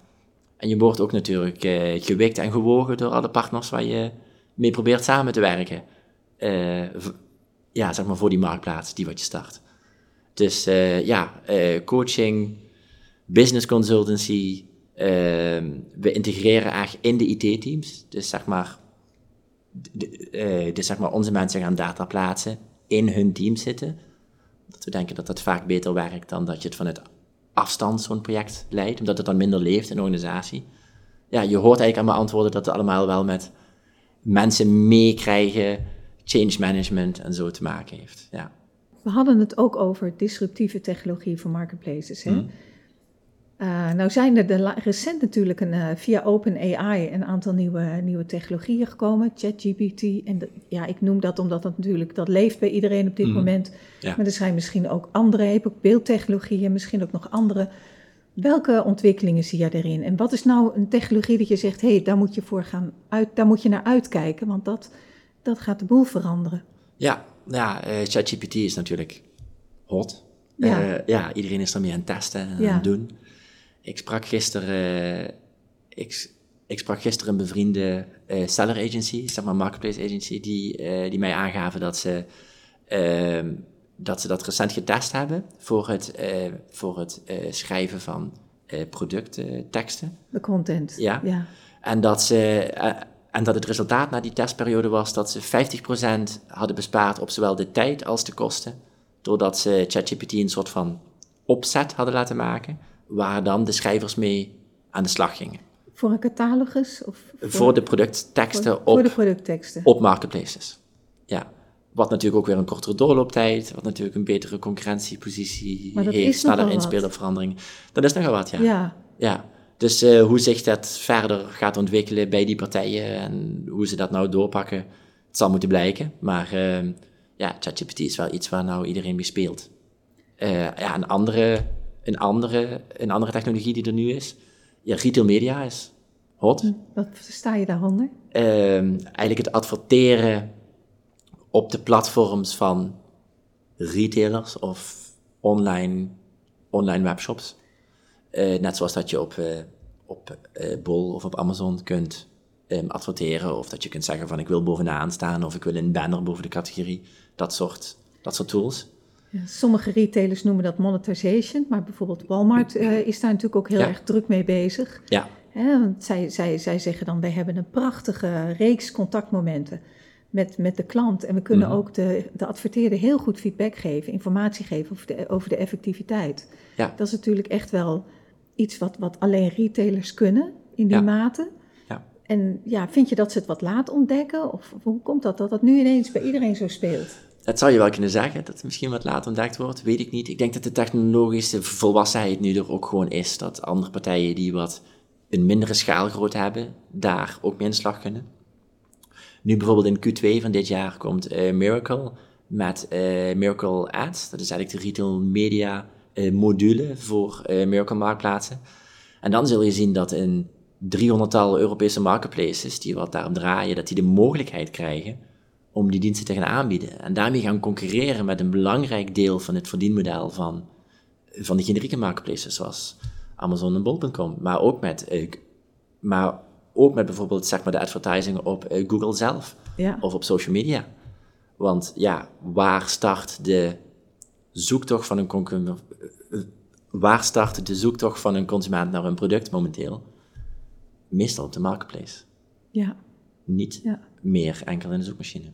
En je wordt ook natuurlijk uh, gewikt en gewogen door alle partners waar je mee probeert samen te werken. Uh, ja, zeg maar voor die marktplaats die wat je start. Dus uh, ja, coaching, business consultancy. Ehm, we integreren eigenlijk in de IT-teams. Dus zeg maar, dus zeg maar, onze mensen gaan data plaatsen, in hun team zitten. Dat we denken dat dat vaak beter werkt dan dat je het vanuit afstand zo'n project leidt, omdat het dan minder leeft in de organisatie. Ja, je hoort eigenlijk aan mijn antwoorden dat het allemaal wel met mensen meekrijgen, change management en zo te maken heeft. Ja. We hadden het ook over disruptieve technologie voor marketplaces. Hè? Mm. Uh, nou zijn er de recent natuurlijk een, uh, via OpenAI een aantal nieuwe, nieuwe technologieën gekomen, ChatGPT. En ja, ik noem dat omdat dat natuurlijk, dat leeft bij iedereen op dit mhm. moment. Maar er zijn misschien ook andere, heb ook beeldtechnologieën, misschien ook nog andere. Welke ontwikkelingen zie je erin? En wat is nou een technologie dat je zegt, hé, hey, daar moet je voor gaan uit, daar moet je naar uitkijken, want dat, dat gaat de boel veranderen. Ja, ja uh, ChatGPT is natuurlijk hot. Ja. ja, iedereen is ermee aan het testen en aan het doen. Ik sprak gisteren, ik, ik sprak gisteren een bevriende uh, seller agency, zeg maar marketplace agency, die, uh, die mij aangaven dat ze, uh, dat ze dat recent getest hebben voor het, voor het schrijven van productteksten. De content. Ja. ja. En, dat ze, en dat het resultaat na die testperiode was dat ze 50% hadden bespaard op zowel de tijd als de kosten, doordat ze ChatGPT een soort van opzet hadden laten maken, waar dan de schrijvers mee aan de slag gingen. Voor een catalogus? Of voor, de productteksten voor, op, de productteksten. op marketplaces. Ja. Wat natuurlijk ook weer een kortere doorlooptijd, wat natuurlijk een betere concurrentiepositie heeft, sneller inspelen op veranderingen. Dat is nogal wat, ja. Ja. ja. Dus uh, hoe zich dat verder gaat ontwikkelen bij die partijen en hoe ze dat nou doorpakken, het zal moeten blijken. Maar uh, ja, ChatGPT is wel iets waar nou iedereen mee speelt. Uh, ja, een andere, een, andere, een andere technologie die er nu is, ja, retail media is hot. Hm, wat versta je daaronder? Um, eigenlijk het adverteren op de platforms van retailers of online, online webshops. Uh, net zoals dat je op, uh, op uh, Bol of op Amazon kunt um, adverteren. Of dat je kunt zeggen van ik wil bovenaan staan of ik wil een banner boven de categorie. Dat soort, dat soort tools. Ja, sommige retailers noemen dat monetization, maar bijvoorbeeld Walmart is daar natuurlijk ook heel erg druk mee bezig. Ja. want zij, zij, zij zeggen dan, wij hebben een prachtige reeks contactmomenten met, met de klant. En we kunnen mhm. ook de, de adverteerder heel goed feedback geven, informatie geven over de, over de effectiviteit. Ja. Dat is natuurlijk echt wel iets wat, wat alleen retailers kunnen in die mate. Ja. En ja, vind je dat ze het wat laat ontdekken? Of, hoe komt dat, dat dat nu ineens bij iedereen zo speelt? Dat zou je wel kunnen zeggen, dat het misschien wat laat ontdekt wordt, weet ik niet. Ik denk dat de technologische volwassenheid nu er ook gewoon is. Dat andere partijen die wat een mindere schaalgrootte hebben, daar ook mee in slag kunnen. Nu bijvoorbeeld in Q2 van dit jaar komt uh, Miracle met uh, Miracle Ads. Dat is eigenlijk de retail media uh, module voor Miracle marktplaatsen. En dan zul je zien dat in 300-tal Europese marketplaces die wat daarop draaien, dat die de mogelijkheid krijgen om die diensten te gaan aanbieden. En daarmee gaan concurreren met een belangrijk deel van het verdienmodel van, van de generieke marketplaces zoals Amazon en Bol.com. Maar ook met, maar ook met bijvoorbeeld zeg maar, de advertising op uh, Google zelf ja. of op social media. Want ja, waar start de zoektocht van een consument, eh, waar start de zoektocht van een consument naar een product momenteel? Meestal op de marketplace. Ja. Niet ja. meer enkel in de zoekmachine.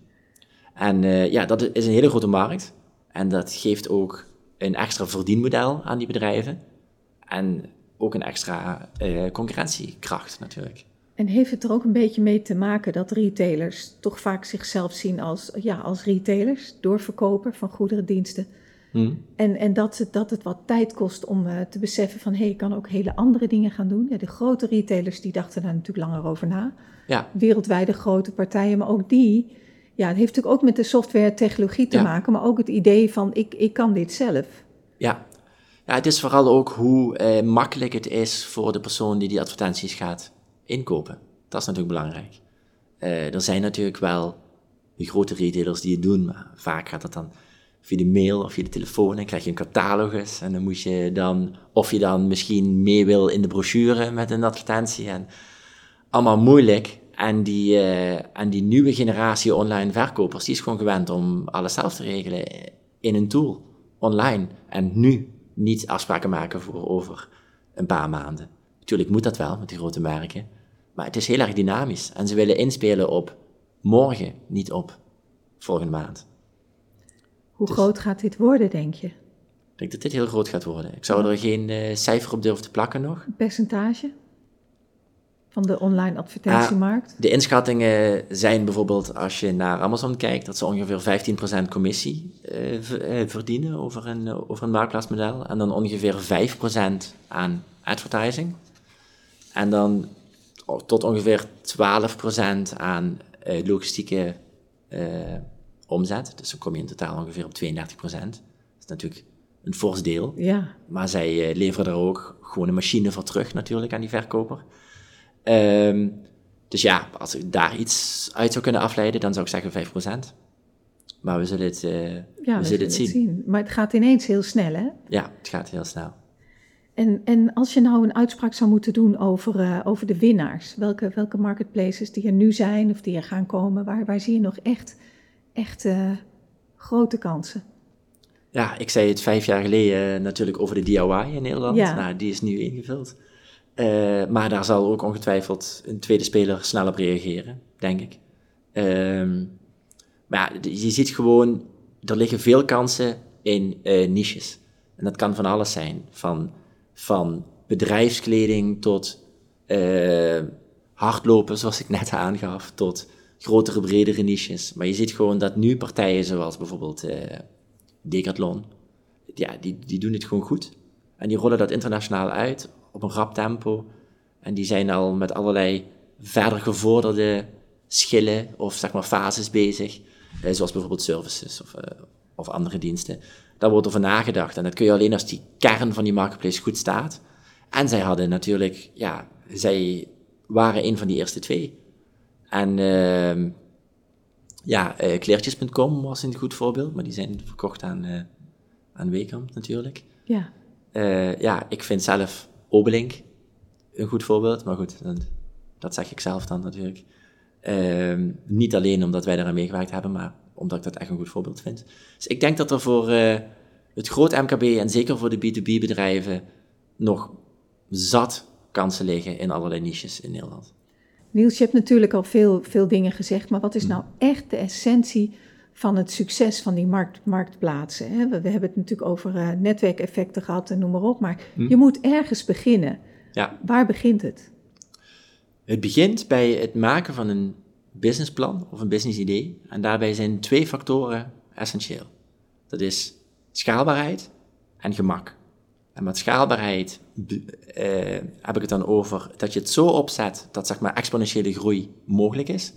En uh, ja, dat is een hele grote markt. En dat geeft ook een extra verdienmodel aan die bedrijven. En ook een extra uh, concurrentiekracht natuurlijk. En heeft het er ook een beetje mee te maken dat retailers toch vaak zichzelf zien als, ja, als retailers, doorverkoper van goederen, diensten. Hmm. En, en dat, het, dat het wat tijd kost om uh, te beseffen van hé, hey, ik kan ook hele andere dingen gaan doen. Ja, de grote retailers die dachten daar natuurlijk langer over na. Ja. Wereldwijde grote partijen, maar ook die, ja, het heeft natuurlijk ook met de software technologie te maken, maar ook het idee van ik, ik kan dit zelf. Ja. ja, het is vooral ook hoe uh, makkelijk het is voor de persoon die die advertenties gaat inkopen. Dat is natuurlijk belangrijk. Uh, er zijn natuurlijk wel de grote retailers die het doen, maar vaak gaat dat dan via de mail of via de telefoon. En krijg je een catalogus en dan moet je dan, of je dan misschien mee wil in de brochure met een advertentie. En allemaal moeilijk. En die, uh, en die nieuwe generatie online verkopers, die is gewoon gewend om alles zelf te regelen in een tool, online. En nu niet afspraken maken voor over een paar maanden. Natuurlijk moet dat wel met die grote merken. Maar het is heel erg dynamisch. En ze willen inspelen op morgen, niet op volgende maand. Hoe dus groot gaat dit worden, denk je? Ik denk dat dit heel groot gaat worden. Ik zou er geen uh, cijfer op durven te plakken nog. Een percentage van de online advertentiemarkt? de inschattingen zijn bijvoorbeeld, als je naar Amazon kijkt, dat ze ongeveer 15% commissie uh, verdienen over een, over een marktplaatsmodel. En dan ongeveer 5% aan advertising. En dan tot ongeveer 12% aan uh, logistieke omzet. Dus dan kom je in totaal ongeveer op 32%. Dat is natuurlijk een fors deel. Ja. Maar zij leveren er ook gewoon een machine voor terug natuurlijk aan die verkoper. Um, dus ja, als ik daar iets uit zou kunnen afleiden, dan zou ik zeggen 5%. Maar we zullen het, ja, we, zullen het zien. zien. Maar het gaat ineens heel snel, hè? Ja, het gaat heel snel. En, en als je nou een uitspraak zou moeten doen over, uh, over de winnaars, welke, welke marketplaces die er nu zijn of die er gaan komen, waar, waar zie je nog echt, echt uh, grote kansen? Ja, ik zei het vijf jaar geleden natuurlijk over de DIY in Nederland. Ja. Nou, die is nu ingevuld. Uh, maar daar zal ook ongetwijfeld een tweede speler snel op reageren, denk ik. Ehm, maar ja, je ziet gewoon, er liggen veel kansen in uh, niches. En dat kan van alles zijn. Van, van bedrijfskleding tot uh, hardlopen, zoals ik net aangaf, tot grotere, bredere niches. Maar je ziet gewoon dat nu partijen zoals bijvoorbeeld Decathlon, ja, die, die doen het gewoon goed. En die rollen dat internationaal uit op een rap tempo. En die zijn al met allerlei verder gevorderde schillen of zeg maar fases bezig. Eh, zoals bijvoorbeeld services of, uh, of andere diensten. Daar wordt over nagedacht. En dat kun je alleen als die kern van die marketplace goed staat. En zij hadden natuurlijk, ja, zij waren een van die eerste twee. En uh, ja, uh, kleertjes.com was een goed voorbeeld, maar die zijn verkocht aan, uh, aan Wekamp natuurlijk. Ja. Ja, ik vind zelf Obelink een goed voorbeeld, maar goed, dat, dat zeg ik zelf dan natuurlijk. Uh, niet alleen omdat wij daaraan meegewerkt hebben, maar omdat ik dat echt een goed voorbeeld vind. Dus ik denk dat er voor uh, het groot MKB en zeker voor de B2B-bedrijven nog zat kansen liggen in allerlei niches in Nederland. Niels, je hebt natuurlijk al veel, veel dingen gezegd, maar wat is nou echt de essentie van het succes van die markt, marktplaatsen? Hè? We, we, hebben het natuurlijk over uh, netwerkeffecten gehad en noem maar op, maar hm. je moet ergens beginnen. Ja. Waar begint het? Het begint bij het maken van een businessplan of een businessidee. En daarbij zijn twee factoren essentieel. Dat is schaalbaarheid en gemak. En met schaalbaarheid eh, heb ik het dan over dat je het zo opzet dat zeg maar exponentiële groei mogelijk is.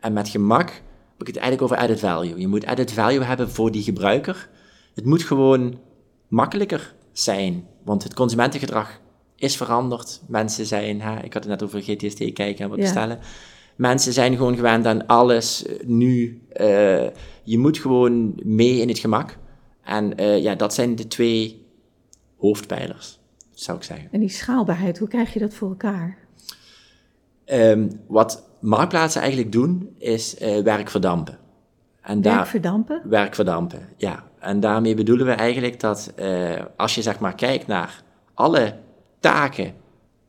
En met gemak heb ik het eigenlijk over added value. Je moet added value hebben voor die gebruiker. Het moet gewoon makkelijker zijn, want het consumentengedrag is veranderd. Mensen zijn, hè, ik had het net over GTST kijken en wat bestellen. Mensen zijn gewoon gewend aan alles nu. Uh, je moet gewoon mee in het gemak. En uh, ja, dat zijn de twee hoofdpijlers, zou ik zeggen. En die schaalbaarheid, hoe krijg je dat voor elkaar? Um, wat marktplaatsen eigenlijk doen, is uh, werk verdampen. En werk verdampen? Werk verdampen, ja. En daarmee bedoelen we eigenlijk dat als je zeg maar kijkt naar alle taken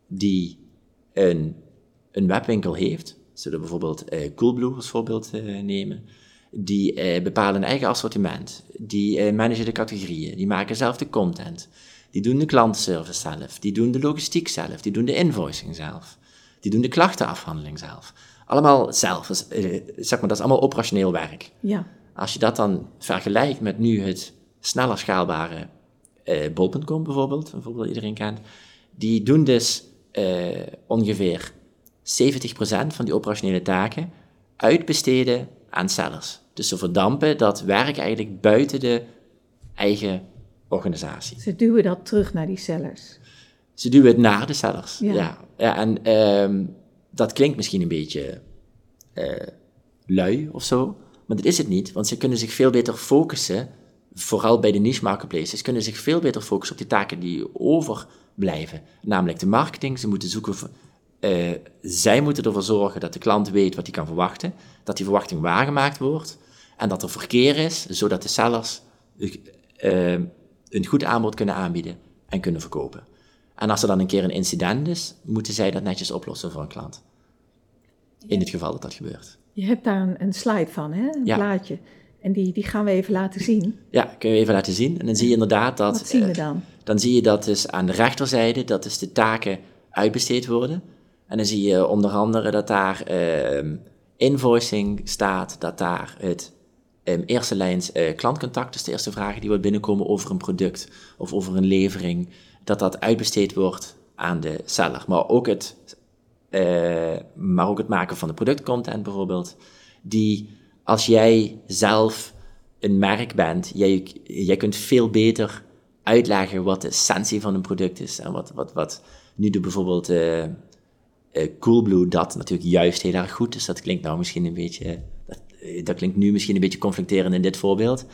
die een, een webwinkel heeft, zullen we bijvoorbeeld uh, Coolblue als voorbeeld nemen, die bepalen een eigen assortiment, die managen de categorieën, die maken zelf de content, die doen de klantenservice zelf, die doen de logistiek zelf, die doen de invoicing zelf, die doen de klachtenafhandeling zelf. Allemaal zelf, dus, zeg maar, dat is allemaal operationeel werk. Ja. Als je dat dan vergelijkt met nu het sneller schaalbare bol.com bijvoorbeeld, bijvoorbeeld iedereen kent, die doen dus uh, ongeveer 70% van die operationele taken uitbesteden aan sellers. Dus ze verdampen dat werk eigenlijk buiten de eigen organisatie. Ze duwen dat terug naar die sellers. Ze duwen het naar de sellers, ja. ja. en um, dat klinkt misschien een beetje uh, lui of zo, maar dat is het niet, want ze kunnen zich veel beter focussen, vooral bij de niche marketplaces, kunnen zich veel beter focussen op die taken die over blijven. Namelijk de marketing. Ze moeten zoeken. Uh, zij moeten ervoor zorgen dat de klant weet wat hij kan verwachten. Dat die verwachting waargemaakt wordt. En dat er verkeer is, zodat de sellers uh, een goed aanbod kunnen aanbieden en kunnen verkopen. En als er dan een keer een incident is, moeten zij dat netjes oplossen voor een klant. In het geval dat dat gebeurt. Je hebt daar een, een slide van, hè? een plaatje. En die, die gaan we even laten zien. Ja, kun je even laten zien. En dan zie je inderdaad dat... Wat zien we dan? dan zie je dat dus aan de rechterzijde, dat dus de taken uitbesteed worden. En dan zie je onder andere dat daar uh, invoicing staat, dat daar het um, eerste lijns uh, klantcontact, dus de eerste vragen die wat binnenkomen over een product of over een levering, dat dat uitbesteed wordt aan de seller. Maar ook het, uh, maar ook het maken van de productcontent bijvoorbeeld, die als jij zelf een merk bent, jij, jij kunt veel beter uitleggen wat de essentie van een product is. En wat, wat, wat nu doet bijvoorbeeld uh, uh, Coolblue dat natuurlijk juist heel erg goed. Dus dat klinkt nou misschien een beetje, dat, eh, dat klinkt nu misschien een beetje conflicterend in dit voorbeeld.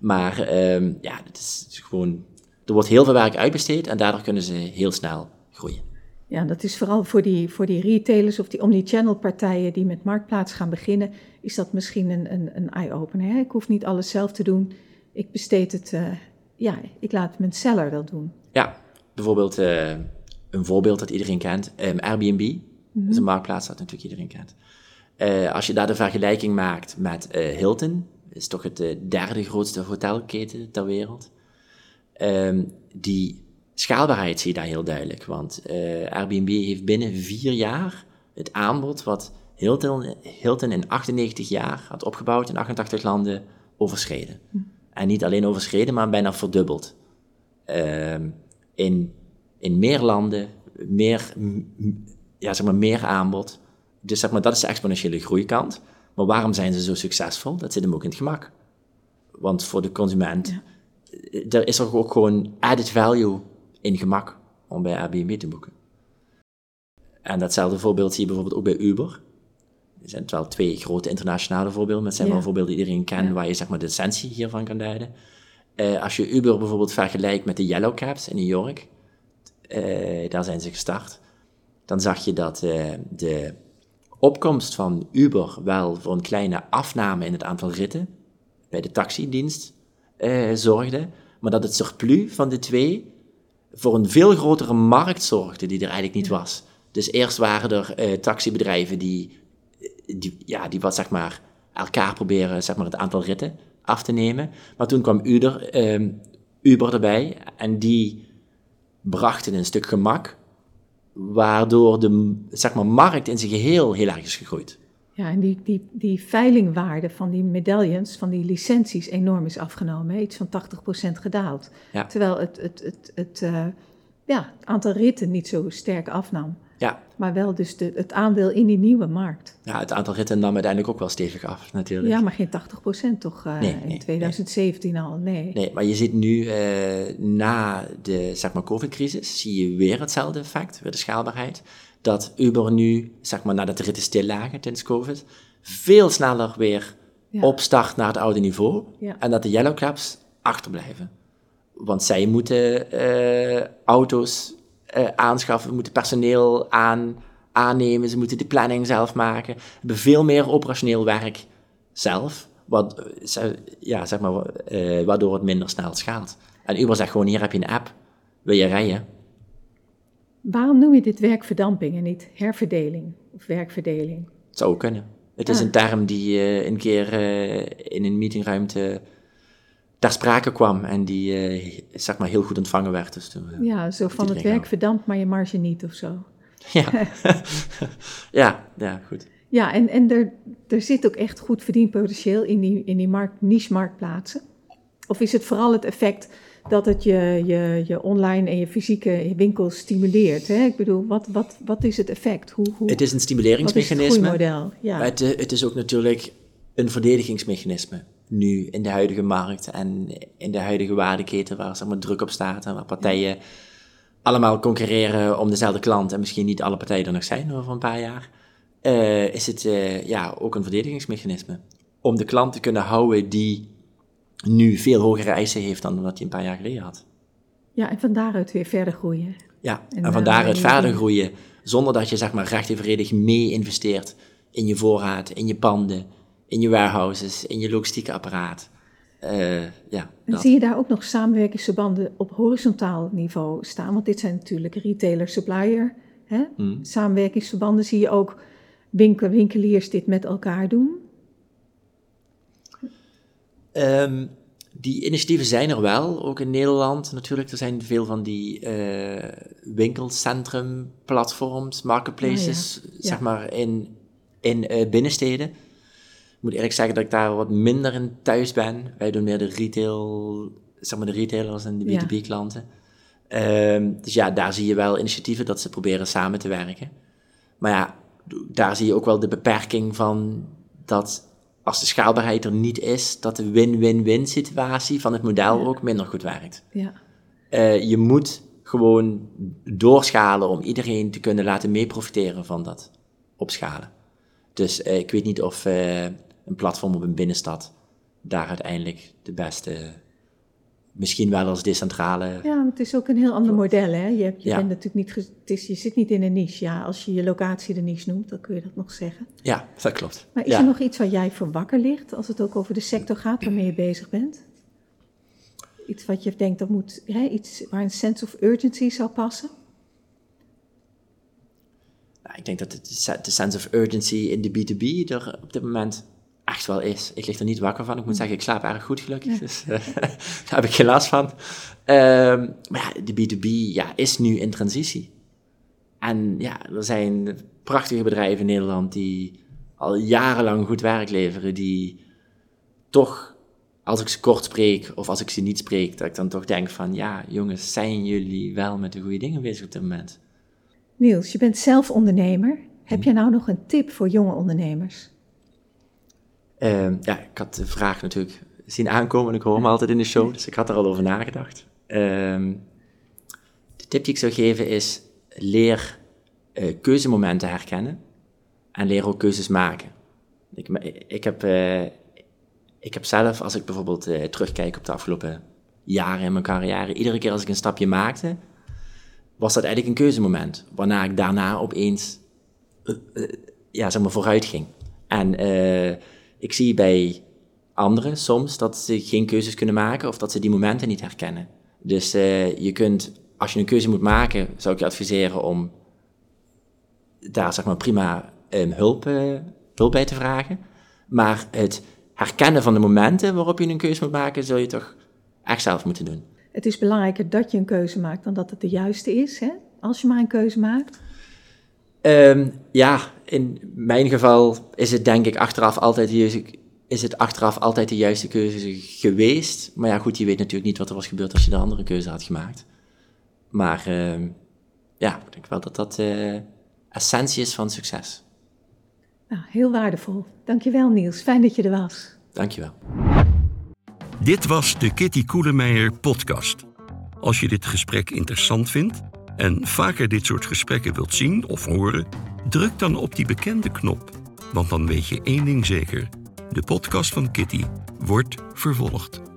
Maar um, ja, het is gewoon, er wordt heel veel werk uitbesteed en daardoor kunnen ze heel snel groeien. Ja, dat is vooral voor die, voor die retailers of die omnichannel partijen die met Marktplaats gaan beginnen, is dat misschien een, een, een eye-opener. Ik hoef niet alles zelf te doen. Ik besteed het, uh, ja, ik laat mijn seller dat doen. Ja, bijvoorbeeld uh, een voorbeeld dat iedereen kent, um, Airbnb. Mm -hmm. Dat is een marktplaats dat natuurlijk iedereen kent. Uh, als je daar de vergelijking maakt met Hilton, is toch het derde grootste hotelketen ter wereld. Um, die schaalbaarheid zie je daar heel duidelijk. Want uh, Airbnb heeft binnen vier jaar het aanbod wat Hilton, Hilton in 98 jaar had opgebouwd in 88 landen overschreden. Hm. En niet alleen overschreden, maar bijna verdubbeld. Uh, in, in meer landen, meer, ja, zeg maar meer aanbod. Dus zeg maar, dat is de exponentiële groeikant. Maar waarom zijn ze zo succesvol? Dat zit hem ook in het gemak. Want voor de consument ja. Er is er ook gewoon added value in gemak om bij Airbnb te boeken. En datzelfde voorbeeld zie je bijvoorbeeld ook bij Uber. Er zijn wel twee grote internationale voorbeelden, maar het zijn wel voorbeelden die iedereen kent, waar je zeg maar, de essentie hiervan kan duiden. Uh, als je Uber bijvoorbeeld vergelijkt met de Yellow Cabs in New York, uh, daar zijn ze gestart, dan zag je dat uh, de opkomst van Uber wel voor een kleine afname in het aantal ritten bij de taxidienst zorgde, maar dat het surplus van de twee voor een veel grotere markt zorgde die er eigenlijk niet was. Dus eerst waren er uh, taxibedrijven die, die, ja, die wat zeg maar elkaar proberen zeg maar, het aantal ritten af te nemen. Maar toen kwam Uber, uh, Uber erbij en die brachten een stuk gemak, waardoor de zeg maar, markt in zijn geheel heel erg is gegroeid. Ja, en die, die, die veilingwaarde van die medailles, van die licenties, enorm is afgenomen. Iets van 80% gedaald. Ja. Terwijl het, het, het, het, uh, ja, aantal ritten niet zo sterk afnam. Ja. Maar wel dus de, het aandeel in die nieuwe markt. Ja, het aantal ritten nam uiteindelijk ook wel stevig af, natuurlijk. Ja, maar geen 80% toch uh, nee, nee, in 2017 nee. al, nee. Nee, maar je ziet nu uh, na de zeg maar, COVID-crisis, zie je weer hetzelfde effect, weer de schaalbaarheid dat Uber nu, zeg maar nadat de ritten stil lagen tijdens COVID, veel sneller weer ja. opstart naar het oude niveau. Ja. En dat de Yellow Cabs achterblijven. Want zij moeten uh, auto's uh, aanschaffen, moeten personeel aan, aannemen, ze moeten de planning zelf maken. Ze hebben veel meer operationeel werk zelf, wat, ja, zeg maar, uh, waardoor het minder snel schaalt. En Uber zegt gewoon, hier heb je een app, wil je rijden? Waarom noem je dit werkverdamping en niet herverdeling of werkverdeling? Het zou ook kunnen. Het is ah. een term die uh, een keer uh, in een meetingruimte ter sprake kwam en die uh, zeg maar heel goed ontvangen werd. Dus toen, ja, zo van het werk verdampt, maar je marge niet of zo. Ja, ja, ja, goed. Ja, en, en er, er zit ook echt goed verdienpotentieel in die, in die markt, niche-marktplaatsen. Of is het vooral het effect dat het je, je, je online en je fysieke winkel stimuleert. Hè? Ik bedoel, wat, wat, wat is het effect? Hoe, hoe, het is een stimuleringsmechanisme. Wat is het ja. Maar het, het is ook natuurlijk een verdedigingsmechanisme nu in de huidige markt en in de huidige waardeketen waar zeg maar, druk op staat en waar partijen allemaal concurreren om dezelfde klant en misschien niet alle partijen er nog zijn over een paar jaar, uh, is het uh, ja, ook een verdedigingsmechanisme. Om de klant te kunnen houden die nu veel hogere eisen heeft dan wat hij een paar jaar geleden had. Ja, en van daaruit weer verder groeien. Ja, en, en van daaruit verder groeien zonder dat je zeg maar recht evenredig mee investeert in je voorraad, in je panden, in je warehouses, in je logistieke apparaat. Uh, ja, en zie je daar ook nog samenwerkingsverbanden op horizontaal niveau staan? Want dit zijn natuurlijk retailer-supplier. Hmm. Samenwerkingsverbanden zie je ook winkel, winkeliers dit met elkaar doen. Um, die initiatieven zijn er wel, ook in Nederland natuurlijk. Er zijn veel van die uh, winkelcentrum, platforms, marketplaces, ah, zeg maar, in, in uh, binnensteden. Ik moet eerlijk zeggen dat ik daar wat minder in thuis ben. Wij doen meer de retail, zeg maar de retailers en de B2B-klanten. Ja. Um, dus ja, daar zie je wel initiatieven dat ze proberen samen te werken. Maar ja, daar zie je ook wel de beperking van dat als de schaalbaarheid er niet is, dat de win-win-win situatie van het model ook minder goed werkt. Ja. Uh, je moet gewoon doorschalen om iedereen te kunnen laten meeprofiteren van dat opschalen. Dus uh, ik weet niet of uh, een platform op een binnenstad daar uiteindelijk de beste misschien wel als decentrale. Ja, het is ook een heel ander model. Hè? Je, hebt, je Ja. bent natuurlijk niet, het is, je zit niet in een niche. Ja, als je je locatie de niche noemt, dan kun je dat nog zeggen. Ja, dat klopt. Maar is ja. er nog iets waar jij voor wakker ligt als het ook over de sector gaat waarmee je bezig bent? Iets wat je denkt dat moet, hè, iets waar een sense of urgency zou passen? Nou, ik denk dat de sense of urgency in de B2B er op dit moment echt wel is. Ik lig er niet wakker van. Ik moet zeggen, ik slaap erg goed gelukkig. Dus eh, daar heb ik geen last van. Ehm, maar ja, de B2B ja, is nu in transitie. En ja, er zijn prachtige bedrijven in Nederland die al jarenlang goed werk leveren, die toch, als ik ze kort spreek of als ik ze niet spreek, dat ik dan toch denk van, ja jongens, zijn jullie wel met de goede dingen bezig op dit moment? Niels, je bent zelf ondernemer. Heb jij nou nog een tip voor jonge ondernemers? Ehm, ja, ik had de vraag natuurlijk zien aankomen en ik hoor hem altijd in de show, dus ik had er al over nagedacht. Ehm, de tip die ik zou geven is, leer eh, keuzemomenten herkennen en leer ook keuzes maken. Ik, ik, heb, eh, ik heb zelf, als ik bijvoorbeeld eh, terugkijk op de afgelopen jaren in mijn carrière, iedere keer als ik een stapje maakte, was dat eigenlijk een keuzemoment, waarna ik daarna opeens ja, zeg maar vooruit ging. En ik zie bij anderen soms dat ze geen keuzes kunnen maken of dat ze die momenten niet herkennen. Dus eh, je kunt, als je een keuze moet maken, zou ik je adviseren om daar zeg maar prima eh, hulp, eh, hulp bij te vragen. Maar het herkennen van de momenten waarop je een keuze moet maken, zul je toch echt zelf moeten doen. Het is belangrijker dat je een keuze maakt dan dat het de juiste is, hè? als je maar een keuze maakt. Ehm, ja, in mijn geval is het denk ik achteraf altijd de juiste, is het achteraf altijd de juiste keuze geweest. Maar ja, goed, je weet natuurlijk niet wat er was gebeurd als je de andere keuze had gemaakt. Maar ehm, ja, ik denk wel dat dat eh essentie is van succes. Nou, heel waardevol. Dankjewel Niels, fijn dat je er was. Dankjewel. Dit was de Kitty Koelemeijer podcast. Als je dit gesprek interessant vindt en vaker dit soort gesprekken wilt zien of horen, druk dan op die bekende knop. Want dan weet je één ding zeker: de podcast van Kitty wordt vervolgd.